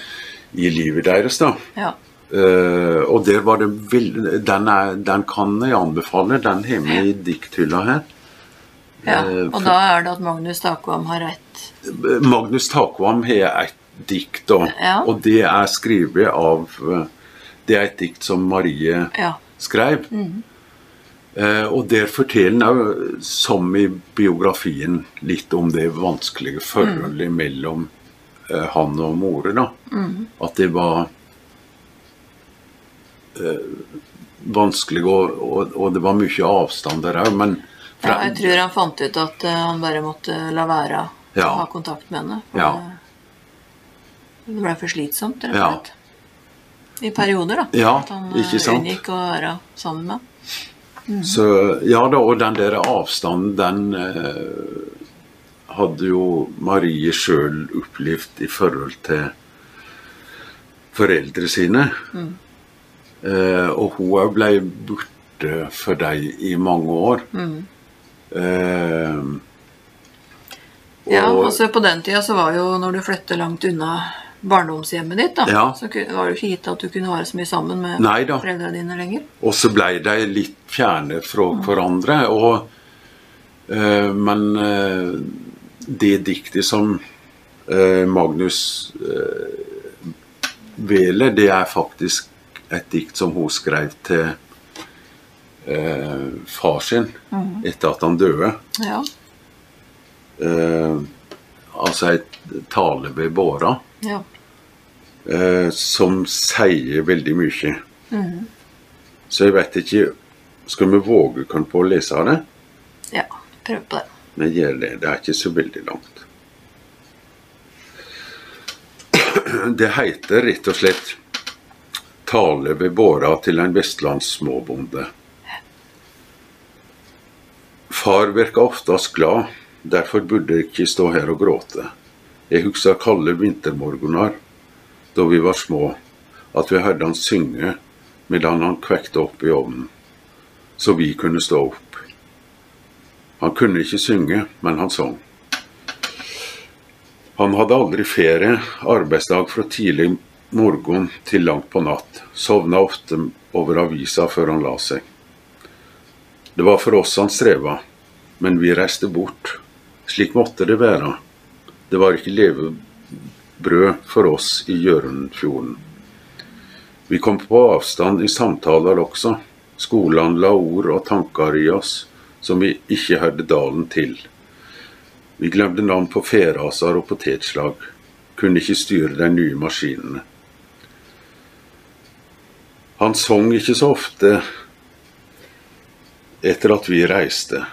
i livet deres. da. ja. Uh, og der var det veldig den, er, den kan jeg anbefale. Den har vi i dikthylla her. ja. Eh, Og da er det at Magnus Takvam har rett. Magnus Takvam har et dikt, da, Ja. og det er skrevet av eh, Det er et dikt som Marie Ja. skrev. Eh, og der forteller han òg, som i biografien, litt om det vanskelige forholdet mellom eh, han og mora. da. At det var eh, vanskelig, og, og, og det var mye avstand der òg, men ja. Jeg tror han fant ut at eh, han bare måtte la være Ja. å ha kontakt med henne. for Ja. det- ble for slitsomt, rett og slett. I perioder, da. Ja, at han eh, unngikk å være sammen med. Så, ja da, og den der avstanden, den eh, hadde jo Marie sjøl opplevd i forhold til foreldre sine. Eh, og hun òg ble borte for dem i mange år. Eh, Ja, og- altså På den tida så var jo når du flytter langt unna barndomshjemmet ditt, da, Ja. så var det ikke gitt at du kunne være så mye sammen med Neida. foreldrene dine lenger. Og så ble de litt fjerne fra hverandre. Og, eh, men eh, det diktet som eh, Magnus Vele, det er faktisk et dikt som hun skrev til far sin etter at han døde. Ja. Altså et tale ved båra Ja. Eh, som sier veldig mye. Så jeg vet ikke Skal vi våge kan på å lese det? ja. Prøv på det. Vi gjør det. Det er ikke så veldig langt. Det heter rett og slett 'Tale ved båra til en vestlands småbonde'. Far virker oftest glad, derfor burde jeg ikke stå her og gråte. Jeg husker kalde vintermorgener da vi var små, at vi hørte han synge medan han kvekte opp i ovnen, så vi kunne stå opp. Han kunne ikke synge, men han sang. Han hadde aldri ferie, arbeidsdag fra tidlig morgen til langt på natt. Sovna ofte over avisa før han la seg. Det var for oss han streva, men vi reiste bort. Slik måtte det være. Det var ikke levebrød for oss i Hjørundfjorden. Vi kom på avstand i samtaler også. Skolen la ord og tanker i oss som vi ikke hørte dalen til. Vi glemte navn på feraser og potetslag. Kunne ikke styre de nye maskinene. Han sang ikke så ofte etter at vi reiste.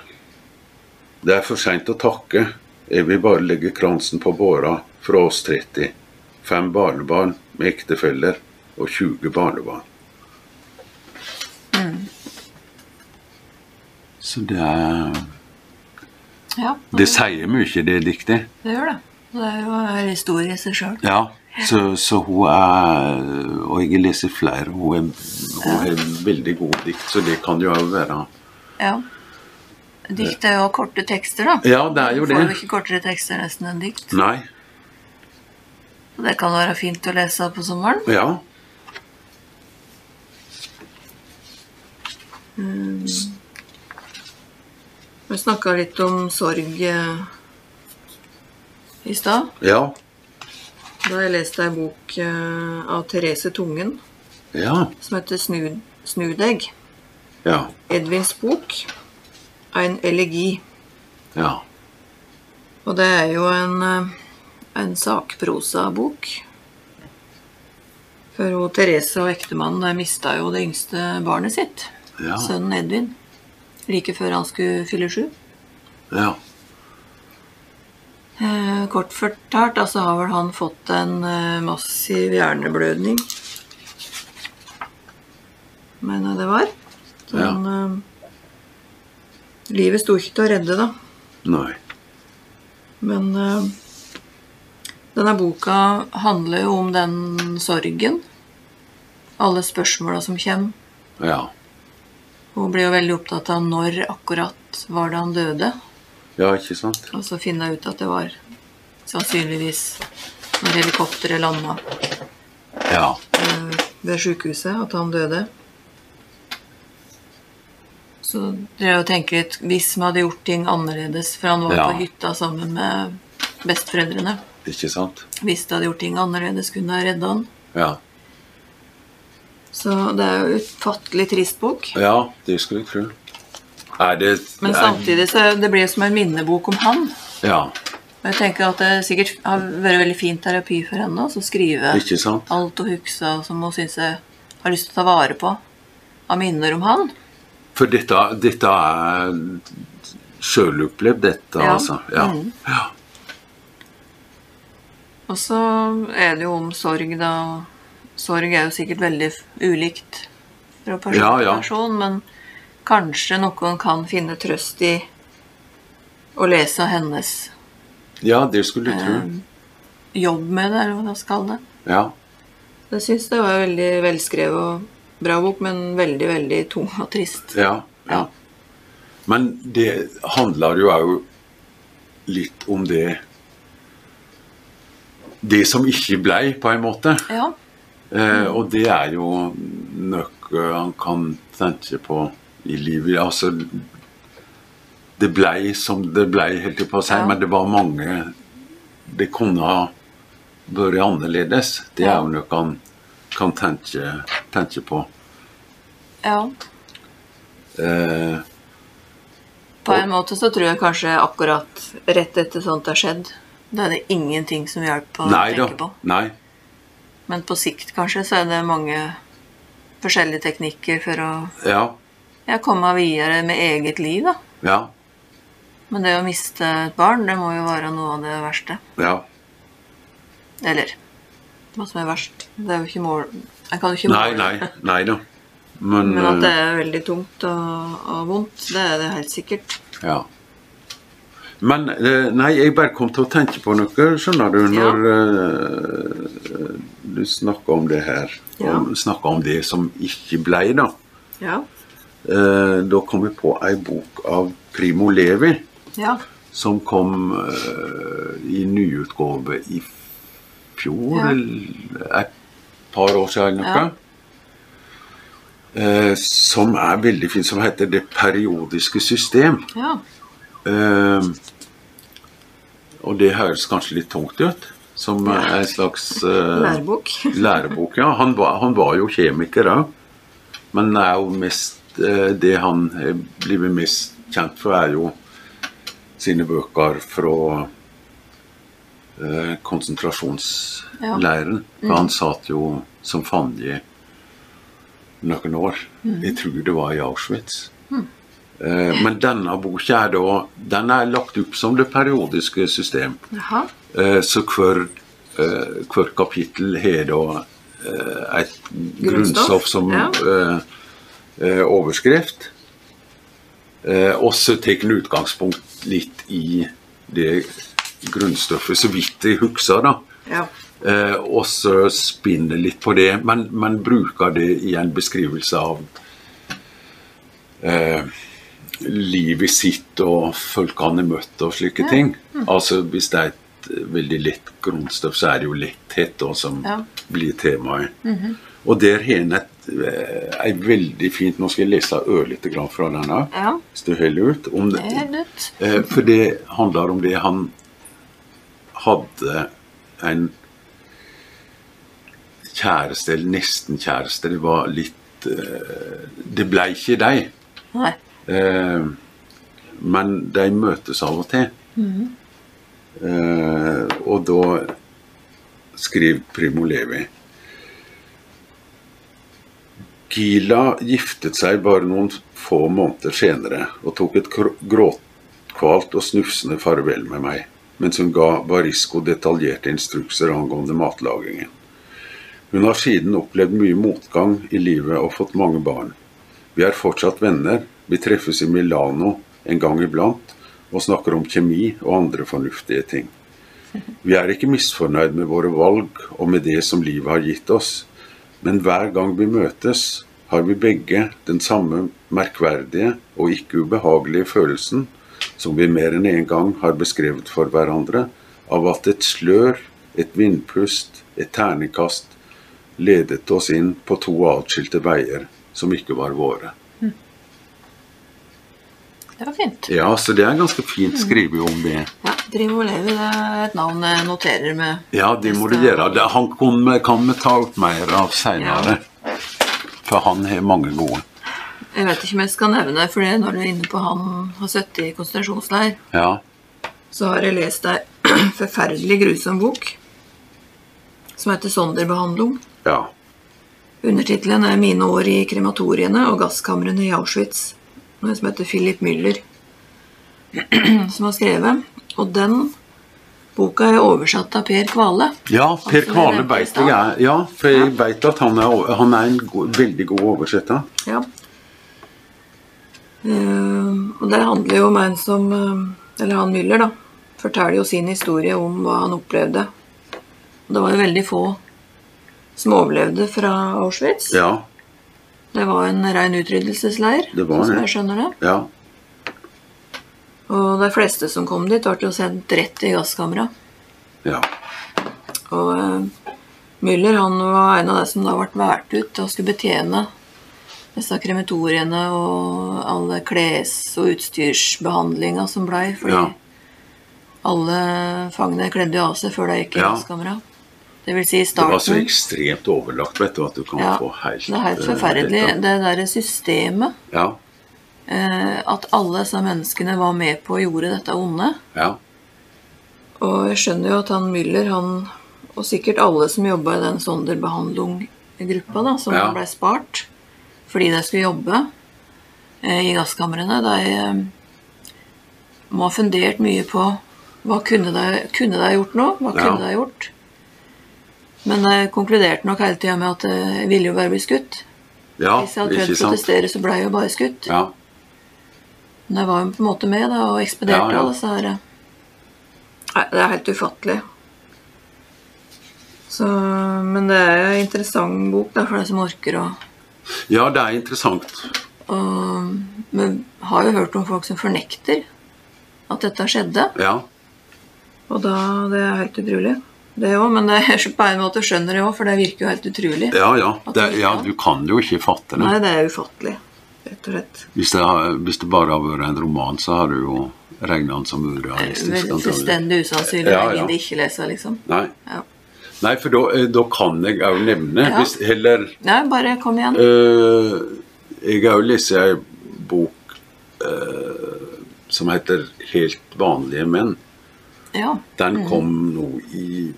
Det er for seint å takke. Jeg vil bare legge kransen på båra fra oss 30. Fem barnebarn med ektefeller og 20 barnebarn. Så det er Ja, Det sier mye, det diktet. det gjør det. Det er jo en historie i seg sjøl. Ja, så, så hun er Og jeg leser flere. Hun er veldig god dikt, så det kan jo òg være Ja. Dikt er jo korte tekster, da. Ja, det er jo det. Får jo ikke kortere tekster nesten enn dikt. Nei. Det kan være fint å lese på sommeren. Ja. Vi snakka litt om sorg eh, i stad. Ja. Da har jeg lest ei bok eh, av Therese Tungen Ja. som heter 'Snu 'Snudegg'. Ja. Edvins bok. En elegi. Ja. Og det er jo en, eh, en sakprosabok. For hun, Therese og ektemannen mista jo det yngste barnet sitt, Ja. sønnen Edvin, like før han skulle fylle sju. ja. Eh, kort fortalt da, så har vel han fått en eh, massiv hjerneblødning. Mener jeg det var. Så Ja. han, eh, livet sto ikke til å redde, da. Nei. Men eh, denne boka handler jo om den sorgen. Alle spørsmåla som kommer. Ja. Hun blir jo veldig opptatt av når akkurat var det han døde. Ja, ikke sant? Og så finner jeg ut at det var sannsynligvis når helikopteret landa Ja. eh, ved sykehuset at han døde. Så dere jo tenke litt Hvis vi hadde gjort ting annerledes For han var Ja. på hytta sammen med besteforeldrene. Ikke sant? Hvis du hadde gjort ting annerledes, kunne ha redda han. Ja. Så det er jo utfattelig trist bok. Ja, det skulle jeg tro. Det Men samtidig så det blir som en minnebok om han. Ja, Og jeg tenker at det sikkert har vært veldig fin terapi for henne å skrive alt hun husker som hun syns jeg har lyst til å ta vare på av minner om han. For dette, dette er sjølopplevd, dette, Ja. altså. Ja. Mm. ja. Og så er det jo om sorg, da. Sorg er jo sikkert veldig ulikt fra person Ja, til person, men kanskje noen kan finne trøst i å lese hennes Ja, det skulle du tro. eh, jobb med det, eller hva man skal kalle det. Ja. Jeg syns det var en veldig velskrevet og bra bok, men veldig, veldig tung og trist. Ja, ja. Ja. Men det handler jo òg litt om det Det som ikke blei, på en måte. Ja. Eh, og det er jo noe han kan tenke på i livet. Altså Det blei som det blei, helt på å si, Ja. men det var mange Det kunne ha vært annerledes. Det er jo noe han kan tenke, tenke på. ja. Eh, På en måte så tror jeg kanskje akkurat rett etter sånt har skjedd, da er det ingenting som hjelper å nei da. tenke på. Nei. Men på sikt kanskje så er det mange forskjellige teknikker for å Ja. ja, komme videre med eget liv, da. Ja. Men det å miste et barn, det må jo være noe av det verste. Ja. Eller hva som er verst. Det er jo ikke mål... Jeg kan jo ikke måle nei. nei, Nei da. Men, Men at det eh, er veldig tungt og, og vondt, det er det helt sikkert. Ja. Men eh, Nei, jeg bare kom til å tenke på noe, skjønner du, når ja. du snakker om det her. Ja. Om, snakker om det som ikke blei, da. Ja. Eh, da kom jeg på ei bok av Primo Levi. Ja. som kom eh, i nyutgave i fjor, Ja. eller et par år siden. eller Noe. Eh, som er veldig fint, som heter 'Det periodiske system'. ja. Eh, og det høres kanskje litt tungt ut, som en slags eh, Lærebok. lærebok. Ja, han var, han var jo kjemiker òg, men jo mest, eh, det han er blitt mest kjent for, er jo sine bøker fra eh, konsentrasjonsleiren. For han satt jo som fange noen år. Jeg tror det var i Auschwitz. Eh, men denne boka er da den er lagt opp som det periodiske system. Jaha. Eh, Så hver, eh, hver kapittel har da eh, et grunnstoff som ja. eh, eh, overskrift. Eh, Og så tar en utgangspunkt litt i det grunnstoffet, så vidt jeg husker, da. Ja. Eh, og så spinner litt på det, men, men bruker det i en beskrivelse av eh, livet sitt og folk han har møtt og slike ting. Altså Hvis det er et veldig lett grunnstoff, så er det jo letthet da, som Ja. blir temaet. Og der har en et eh, veldig fint Nå skal jeg lese ørlite grann fra denne, ja. hvis du holder ut. Om Det helt. Eh, For det handler om det han hadde en kjæreste, eller nesten kjæreste. Det var litt eh, Det ble ikke deg. Nei. Eh, men de møtes av og til. Eh, og da skriver Primo Levi Gila giftet seg bare noen få måneder senere og tok et gråtkvalt og snufsende farvel med meg, mens hun ga Barisco detaljerte instrukser angående matlagingen. Hun har siden opplevd mye motgang i livet og fått mange barn. Vi er fortsatt venner, vi treffes i Milano en gang iblant og snakker om kjemi og andre fornuftige ting. Vi er ikke misfornøyd med våre valg og med det som livet har gitt oss, men hver gang vi møtes, har vi begge den samme merkverdige og ikke ubehagelige følelsen som vi mer enn en gang har beskrevet for hverandre, av at et slør, et vindpust, et terningkast ledet oss inn på to atskilte veier som ikke var våre. Det var fint. Ja, så det er ganske fint skrevet om det. Ja, Primo Levi det er et navn jeg noterer med. Ja, det må du gjøre. Han kan, vi- ta opp mer av seinere. For han har mange gode. Jeg vet ikke om jeg skal nevne, for det når du er inne på han har sittet i konsentrasjonsleir, Ja. så har jeg lest ei forferdelig grusom bok som heter 'Sonderbehandling'. ja. Undertittelen er 'Mine år i krematoriene og gasskamrene i Auschwitz'. Som heter Philip Müller, som har skrevet. Og den boka er oversatt av Per Kvale. Ja, Per som Kvale beit veit jeg Ja, for jeg veit at han er, han er en god, veldig god oversetter. Ja. Uh, og det handler jo om en som eh, Eller han Müller, da. Forteller jo sin historie om hva han opplevde. Og det var jo veldig få som overlevde fra Auschwitz. Ja. Det var en rein utryddelsesleir, Det var sånn som jeg skjønner det. Ja. Og de fleste som kom dit, ble sendt rett i gasskamera. Ja. Og uh, Müller han var en av de som da ble valgt ut å skulle betjene disse krematoriene og alle kles- og utstyrsbehandlinga som blei. Fordi Ja. alle fangene kledde av seg før de gikk i Ja. gasskamera. Det vil si i Det var så ekstremt overlagt, vet du, at du kan Ja, få helt det er helt eh, forferdelig. uh. Det derre systemet Ja. Uh, at alle disse menneskene var med på å gjorde dette onde. Ja. Og jeg skjønner jo at han Müller, han, og sikkert alle som jobba i den Sonderbehandlung-gruppa, da, som Ja. ble spart fordi de skulle jobbe uh, i gasskamrene, de må ha fundert mye på hva kunne de, kunne de gjort nå? Hva Ja. kunne de gjort? Men jeg konkluderte nok hele tida med at eh, jeg ville jo bare bli skutt. ja Hvis jeg hadde prøvd å protestere, så ble jeg jo bare skutt. Ja. Men jeg var jo på en måte med da, og ekspederte Ja, ja. alle disse her Nei, det er helt ufattelig. Så, men det er en interessant bok da, for deg som orker å ja, det er interessant. og, Men har jo hørt om folk som fornekter at dette skjedde. Ja. Og da Det er helt utrolig. Det òg, men det er på en måte skjønner jeg òg, for det virker jo helt utrolig. Ja, ja. Det, det- ja. Du kan jo ikke fatte det. Nei, det er ufattelig. Rett og slett. Hvis det, har, hvis det bare har vært en roman, så har du jo regna den som urealistisk. Antagelig. fullstendig usannsynlig. Ja, Ja, ja. ikke leser, liksom. Nei. Ja. Nei, for da, eh, da kan jeg òg nevne Ja. hvis Heller Nei, bare kom igjen. Øh, Jeg har jo lest ei bok øh, som heter 'Helt vanlige menn'. Ja. Den kom nå i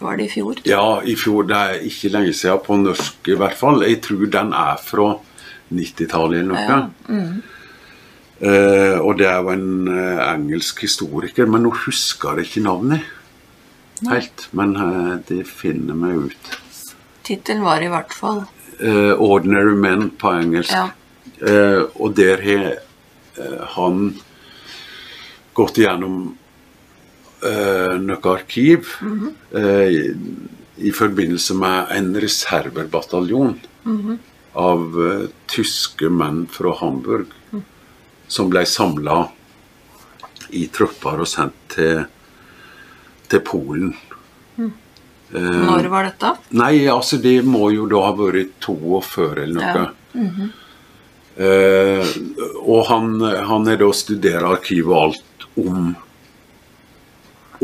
Var det i fjor? Ja, i fjor. Det er ikke lenge siden, på norsk i hvert fall. Jeg tror den er fra 90-tallet eller noe. Ja, mm. uh, og det er jo en uh, engelsk historiker, men nå husker jeg ikke navnet helt. Men uh, det finner vi ut. Tittelen var i hvert fall 'Ordinary Men' på engelsk. Ja. Og der har han gått igjennom noe arkiv eh, i, i forbindelse med en reservebataljon av eh, tyske menn fra Hamburg som ble samla i tropper og sendt til, til Polen. Når var dette? Nei, altså det må jo da ha vært 42 eller noe. Ja. eh, og han, han er da studerer arkivet og alt om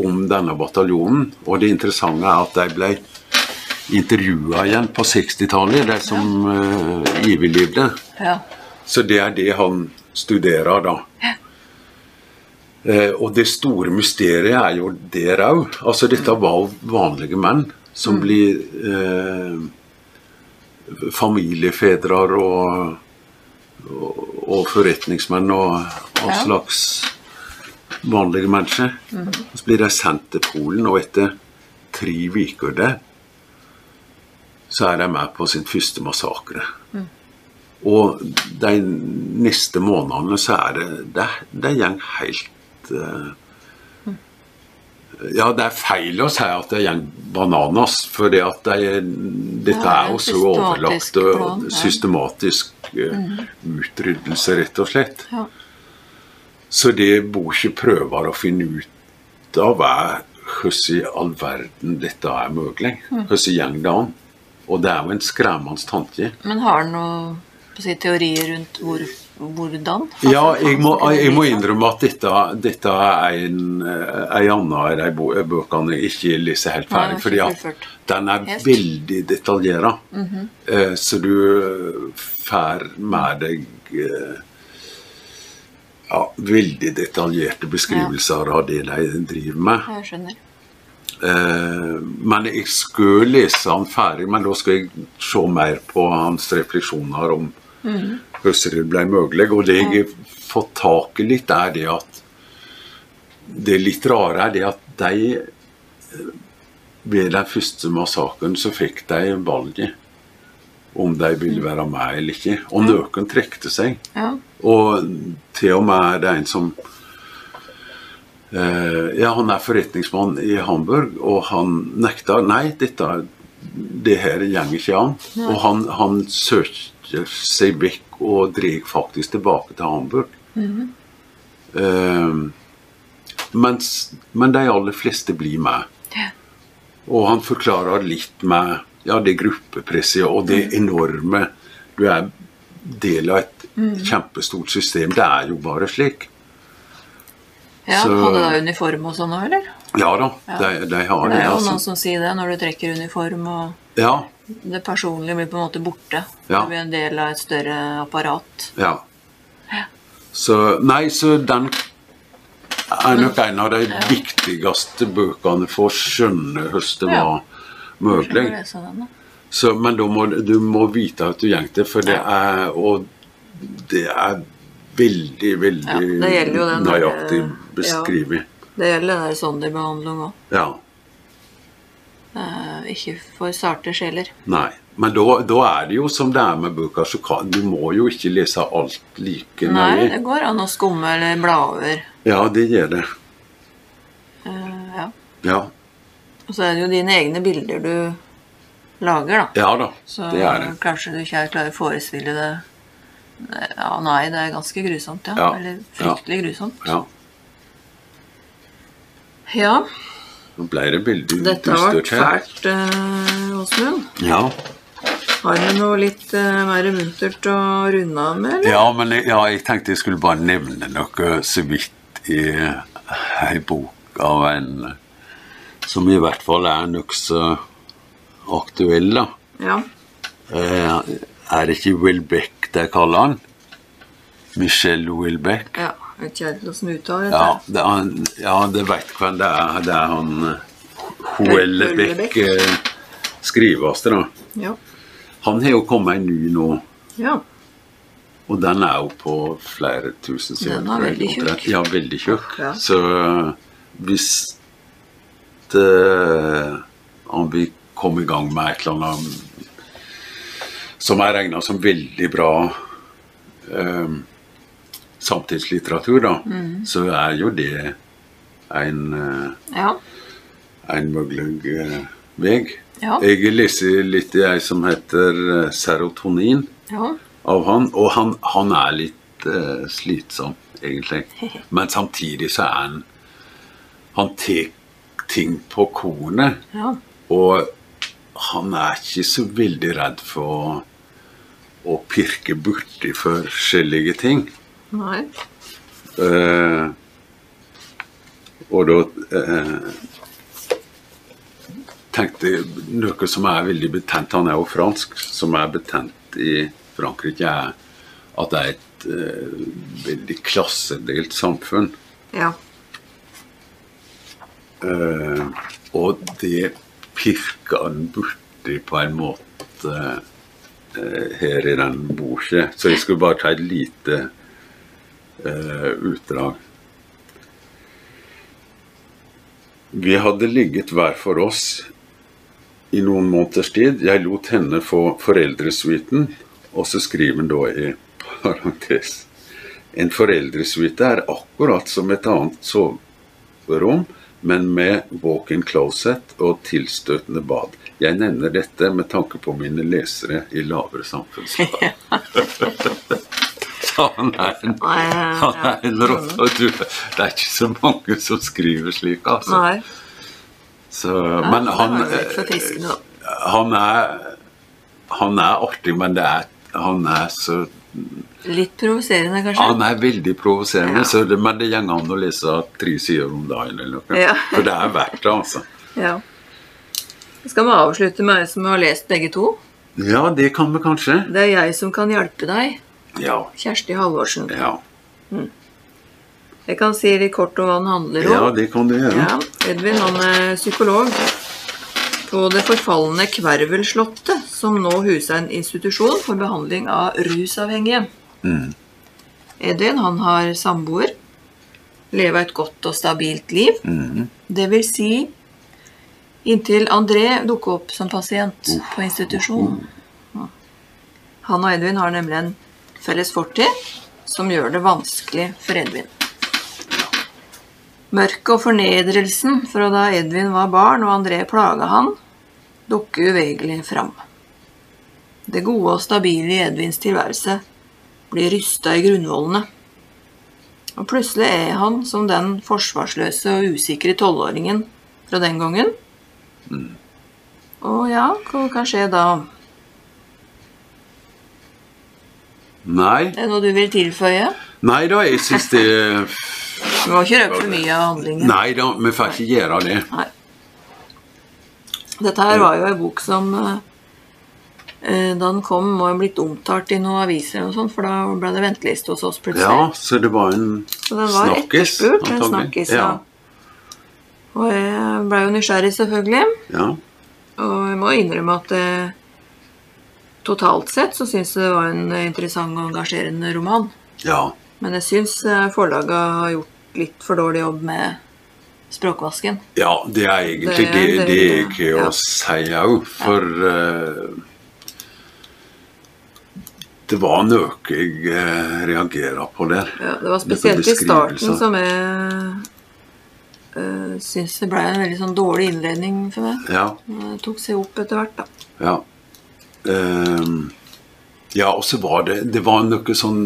om denne bataljonen. Og det interessante er at de ble intervjua igjen på 60-tallet, de som uh, overlevde. Ja. Så det er det han studerer, da. Eh, og det store mysteriet er jo der òg. Altså, dette var vanlige menn som blir uh, familiefedre og, og, og forretningsmenn og all Ja. slags vanlige mennesker. Så blir de sendt til Polen, og etter tre uker der så er de med på sin første massakre. Og de neste månedene så er det Det, det går helt eh, Ja, det er feil å si at det går bananas, for det at de, dette er jo så overlagt og systematisk eh, utryddelse, rett og slett. Ja. Så det Boche prøver å finne ut av, er hvordan i all verden dette er mulig. Hvordan går det an? Og det er jo en skremmende tanke. Men har han noen si, teorier rundt hvor, hvordan? Ja, jeg må, jeg må innrømme at dette, dette er en, eh, en annen av de bøkene jeg ikke leser helt ferdig. fordi at den er Helt. veldig detaljert. Eh, Så du får med deg eh, ja, veldig detaljerte beskrivelser av det de driver med. Jeg skjønner. Eh, men jeg skulle lese han ferdig, men da skal jeg se mer på hans refleksjoner om hvordan det ble mulig. Og det jeg har fått tak i litt, er det at det litt rare er det at de ved den første massakren så fikk de valget om de ville være med eller ikke. Og noen trekte seg. Ja. Og til og med er det en som eh, Ja, han er forretningsmann i Hamburg, og han nekter. Nei, dette, det her går ikke an. Og han, han søker seg vekk og drar faktisk tilbake til Hamburg. eh, mens, men de aller fleste blir med. Ja. Og han forklarer litt med ja, det gruppepresset og det enorme Du er del av et kjempestort system. Det er jo bare slik. ja Så- Hadde de uniform og sånn òg, eller? Ja da, Ja. de, de har Det det. er jo noen Altså. som sier det, når du trekker uniform og Ja, det personlige blir på en måte borte. Ja. Det blir en del av et større apparat. ja. Så Nei, så den er nok en av de viktigste bøkene for å skjønne hvordan det Ja. var mulig. Så, men må du må vite at du går det, for det er Og det er veldig, veldig Ja, det den nøyaktig nøyaktig ja. Det gjelder den der sonderbehandling òg. Ja. Uh, ikke for sarte sjeler. Nei. Men da, da er det jo som det er med boka, så kan, du må jo ikke lese alt like nøye. Nei, det går an å skumme eller bla over. Ja, det gjør det. Uh, ja. Ja. Og så er det jo dine egne bilder du lager, da. ja da, Så det er det. kanskje du ikke klarer å forestille det Ja, nei, det er ganske grusomt, ja. Ja, Eller fryktelig grusomt. Ja. Ja, Nå ble det veldig dette har vært fælt, eh, Åsmund. Ja. Har du noe litt eh, mer muntert å runde av med, eller? Ja, men jeg, ja, jeg tenkte jeg skulle bare nevne noe så vidt i ei bok av en som i hvert fall er nokså aktuell, da. Ja. Eh, er det ikke Wilbeck de kaller han? Michelle Wilbeck? ja. Jeg vet ikke helt du uttaler Ja, det er, ja, det veit hvem det er. Det er han eh, Huelbeck, eh, skriveste, da. Ja. Han har jo kommet en ny nå. ja. Og den er jo på flere tusen sider. Den er veldig tjukk. Ja, veldig tjukk. Ja. Så øh, hvis det, han vil komme i gang med et eller annet som er regna som veldig bra eh, samtidslitteratur, da, Mm. så er jo det en, eh, Ja. en mulig eh, vei. Ja. Jeg leser litt i ei som heter øh, Serotonin ja. av han, og han, han er litt eh, slitsom, egentlig. Men samtidig så er han Han tar ting på kornet, ja. og han er ikke så veldig redd for å, å pirke borti forskjellige ting. Nei. Eh, og da eh, tenkte jeg noe som er veldig betent, han er jo fransk, som er betent i Frankrike, er at det er et eh, veldig klassedelt samfunn. Ja. Eh, og det pirker han borti på en måte eh, her i den boka. Så jeg skulle bare ta et lite uh, utdrag. Vi hadde ligget hver for oss i noen måneders tid. Jeg lot henne få foreldresuiten, og så skriver han da i parentes En foreldresuite er akkurat som et annet soverom, men med walk-in closet og tilstøtende bad. Jeg nevner dette med tanke på mine lesere i lavere samfunnslag. Han er en, han er en rotte. du- Det er ikke så mange som skriver slik, altså. Så, men han, da. han er Han er artig, men det er, han er så Litt provoserende, kanskje? Ja, er veldig provoserende, Ja. så det, men det går an å lese tre sider om dagen eller noe. Ja. For det er verdt det, altså. Ja. Skal vi avslutte med ei som har lest begge to? Ja, det kan vi kanskje. Det er jeg som kan hjelpe deg. Ja. Kjersti Halvorsen. Ja, Jeg kan si litt kort om hva den handler om. ja det kan du gjøre. Ja, Edvin han er psykolog på det forfalne Kvervelslottet, som nå huser en institusjon for behandling av rusavhengige. Edvin han har samboer, lever et godt og stabilt liv. Det vil si inntil André dukker opp som pasient på institusjonen. Han og Edvin har nemlig en felles fortid som gjør det vanskelig for Edvin. Mørket og fornedrelsen fra da Edvin var barn og André plaga han, dukker uvegerlig fram. Det gode og stabile i Edvins tilværelse blir rysta i grunnvollene. Og plutselig er han som den forsvarsløse og usikre tolvåringen fra den gangen. Og ja, hva kan skje da? Nei, Er det noe du vil tilføye? nei da, jeg syns det Du må ikke røpe for mye av handlingen. Nei da, vi får ikke gjøre det. Nei. Dette her var jo ei bok som eh, da den kom, må ha blitt omtalt i noen aviser, og sånt, for da ble det venteliste hos oss plutselig. Ja, så det var en Så den var snakkis, etterspurt, en snakkis. Ja. Ja. Og jeg ble jo nysgjerrig, selvfølgelig. Ja. Og jeg må innrømme at eh, totalt sett så syns jeg det var en interessant og engasjerende roman. ja. Men jeg syns eh, forlaget har gjort litt for dårlig jobb med språkvasken. Ja, det er egentlig Det- det, det, det- jeg ja. å si òg, for eh, Det var noe jeg reagerer på der. Ja, det var spesielt i starten som jeg uh, syns det ble en veldig sånn dårlig innledning for meg. Ja. Det tok seg opp etter hvert, da. Ja. Um, ja, og så var det Det var noe sånn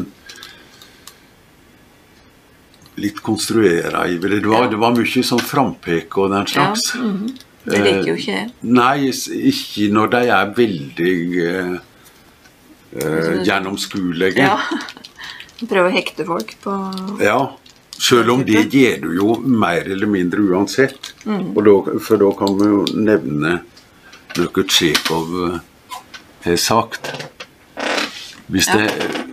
Litt konstruera i det. Det var, Ja. det var mye sånn frampek og den slags. Ja, mhm. Det liker jo ikke jeg. Nei, ikke når de er veldig eh, eh, gjennomskuelige. Ja. Prøve å hekte folk på Ja, Selv om det gjør du jo mer eller mindre uansett. Og da, for da kan vi jo nevne noe Tsjekhov eh, har sagt. Hvis Ja. det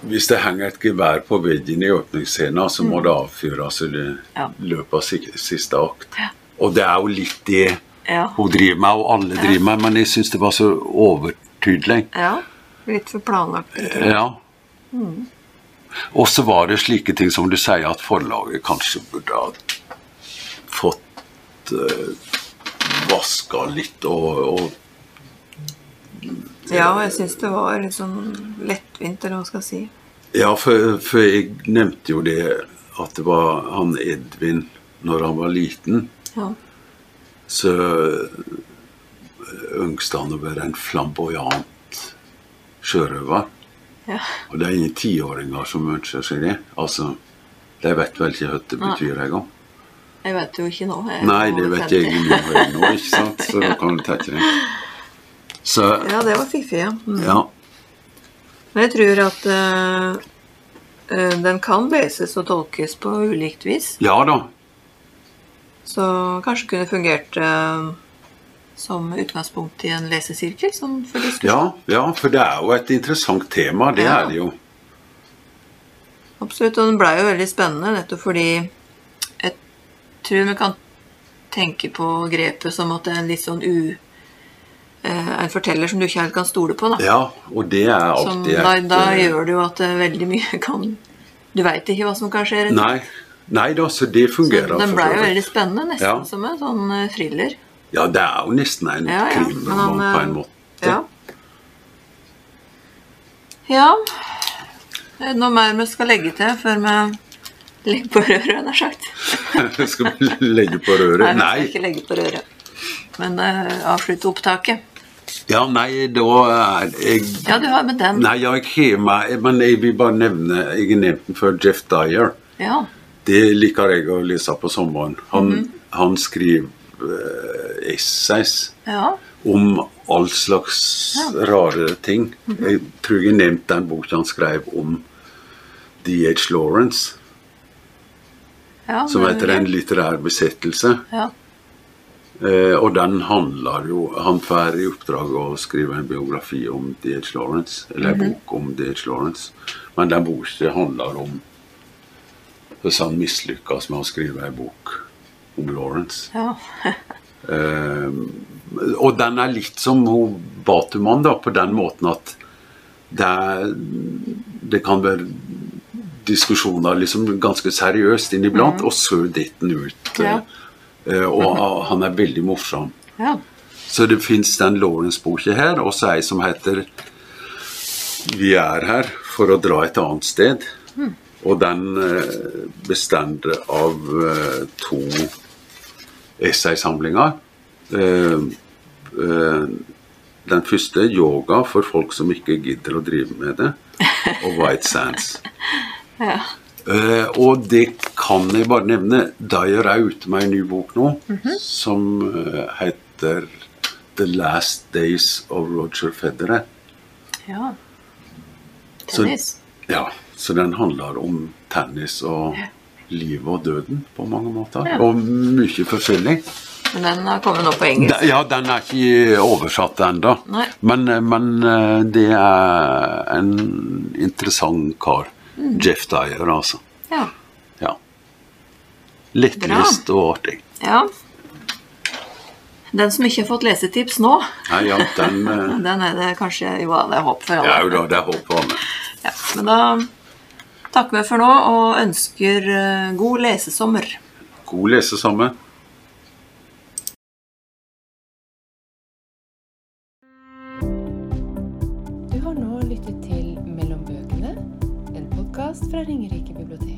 hvis det henger et gevær på veggen i åpningsscenen, så må det avfyres i Ja. løpet av siste akt. Ja. Og det er jo litt det Ja. hun driver med, og alle driver med, men jeg syns det var så overtydelig. ja. Litt for planlagt. tror Mm. Ja. Og så var det slike ting som du sier, at forlaget kanskje burde ha fått uh, vaska litt og, og Ja, jeg syns det var litt sånn lettvint, eller hva skal jeg si. Ja, for, for jeg nevnte jo det at det var han Edvin når han var liten. Ja. Så ønsket han å være en flamboyant sjørøver. ja. Og det er ingen tiåringer som ønsker seg det. Altså, De vet vel ikke hva det betyr engang. Jeg vet jo ikke nå. Jeg Nei, det vet jeg ikke nå, ikke sant? Så da kan du tenke deg. Så Ja, det var fiffig, ja. Mm. ja. Men jeg tror at uh, den kan leses og tolkes på ulikt vis. Ja da. Så kanskje kunne fungert eh, som utgangspunkt i en lesesirkel sånn for. Ja, ja, for det er jo et interessant tema. Det Ja. er det jo. Absolutt, og den blei jo veldig spennende nettopp fordi jeg tror vi kan tenke på grepet som at det er en litt sånn u... eh, En forteller som du ikke helt kan stole på. da. Ja, og det er Som, alltid da, et da eh, gjør det jo at veldig mye kan Du veit ikke hva som kan skje. Nei, nei da, så det Så fungerer. den for blei jo veldig spennende, nesten Ja. som en sånn eh, thriller. Ja, det er jo nesten en Ja, ja, han, på en eh, måte. Ja. ja. Er det noe mer vi skal legge til før vi legger på røret, nær sagt? Skal vi legge på røret? Nei, Nei. vi skal ikke legge på røret. Men uh, avslutte opptaket. Ja, nei, da er jeg Ja, du har med den. Nei, jeg har med Men jeg vil bare nevne Jeg har nevnt den før, Jeff Dyer. Ja. Det liker jeg å lese på sommeren. Han, Mhm. han skriver essays ja. om all slags rare ting. Mhm. Jeg tror jeg nevnte den boka han skrev om D.H. Lawrence, ja som heter 'En litterær besettelse'. Ja. Eh, og den handler jo Han får i oppdrag å skrive en biografi om D.H. Lawrence, eller en Mhm. bok om D.H. Lawrence. Men den boka handler om hvordan han mislykkes med å skrive en bok om Lawrence. ja. uh, og den er litt som hun Batuman, da, på den måten at det, er, det kan være diskusjoner liksom ganske seriøst inniblant, og så detter ut. Mhm. Ja. Uh, og han er veldig morsom. ja. Så det fins den Lawrence-boka her, og så ei som heter 'Vi er her for å dra et annet sted'. Og den uh, består av uh, to essaysamlinger. Eh, eh, den første 'Yoga for folk som ikke gidder å drive med det', og 'White Sands'. ja. Eh, og det kan jeg bare nevne. Dyer er ute med en ny bok nå som eh, heter 'The Last Days of Roger Federer'. ja. Så- Tennis. Ja, så den handler om tennis og livet og døden på mange måter. Ja. Og mye forskjellig. Men den har kommet nå på engelsk. De- Ja, den er ikke oversatt ennå. Men, men eh, det er en interessant kar. Mm. Jeff Dyer, altså. Ja. Ja. Lettlest og artig. ja. Den som ikke har fått lesetips nå, Nei, ja, den eh, den er det kanskje Jo det er håp for alle. Ja jo da, det er håp for alle. Ja, men da takker vi for nå og ønsker eh, god lesesommer. God lesesommer. Du har nå lyttet til Mellom bøkene, en podkast fra Ringerike bibliotek.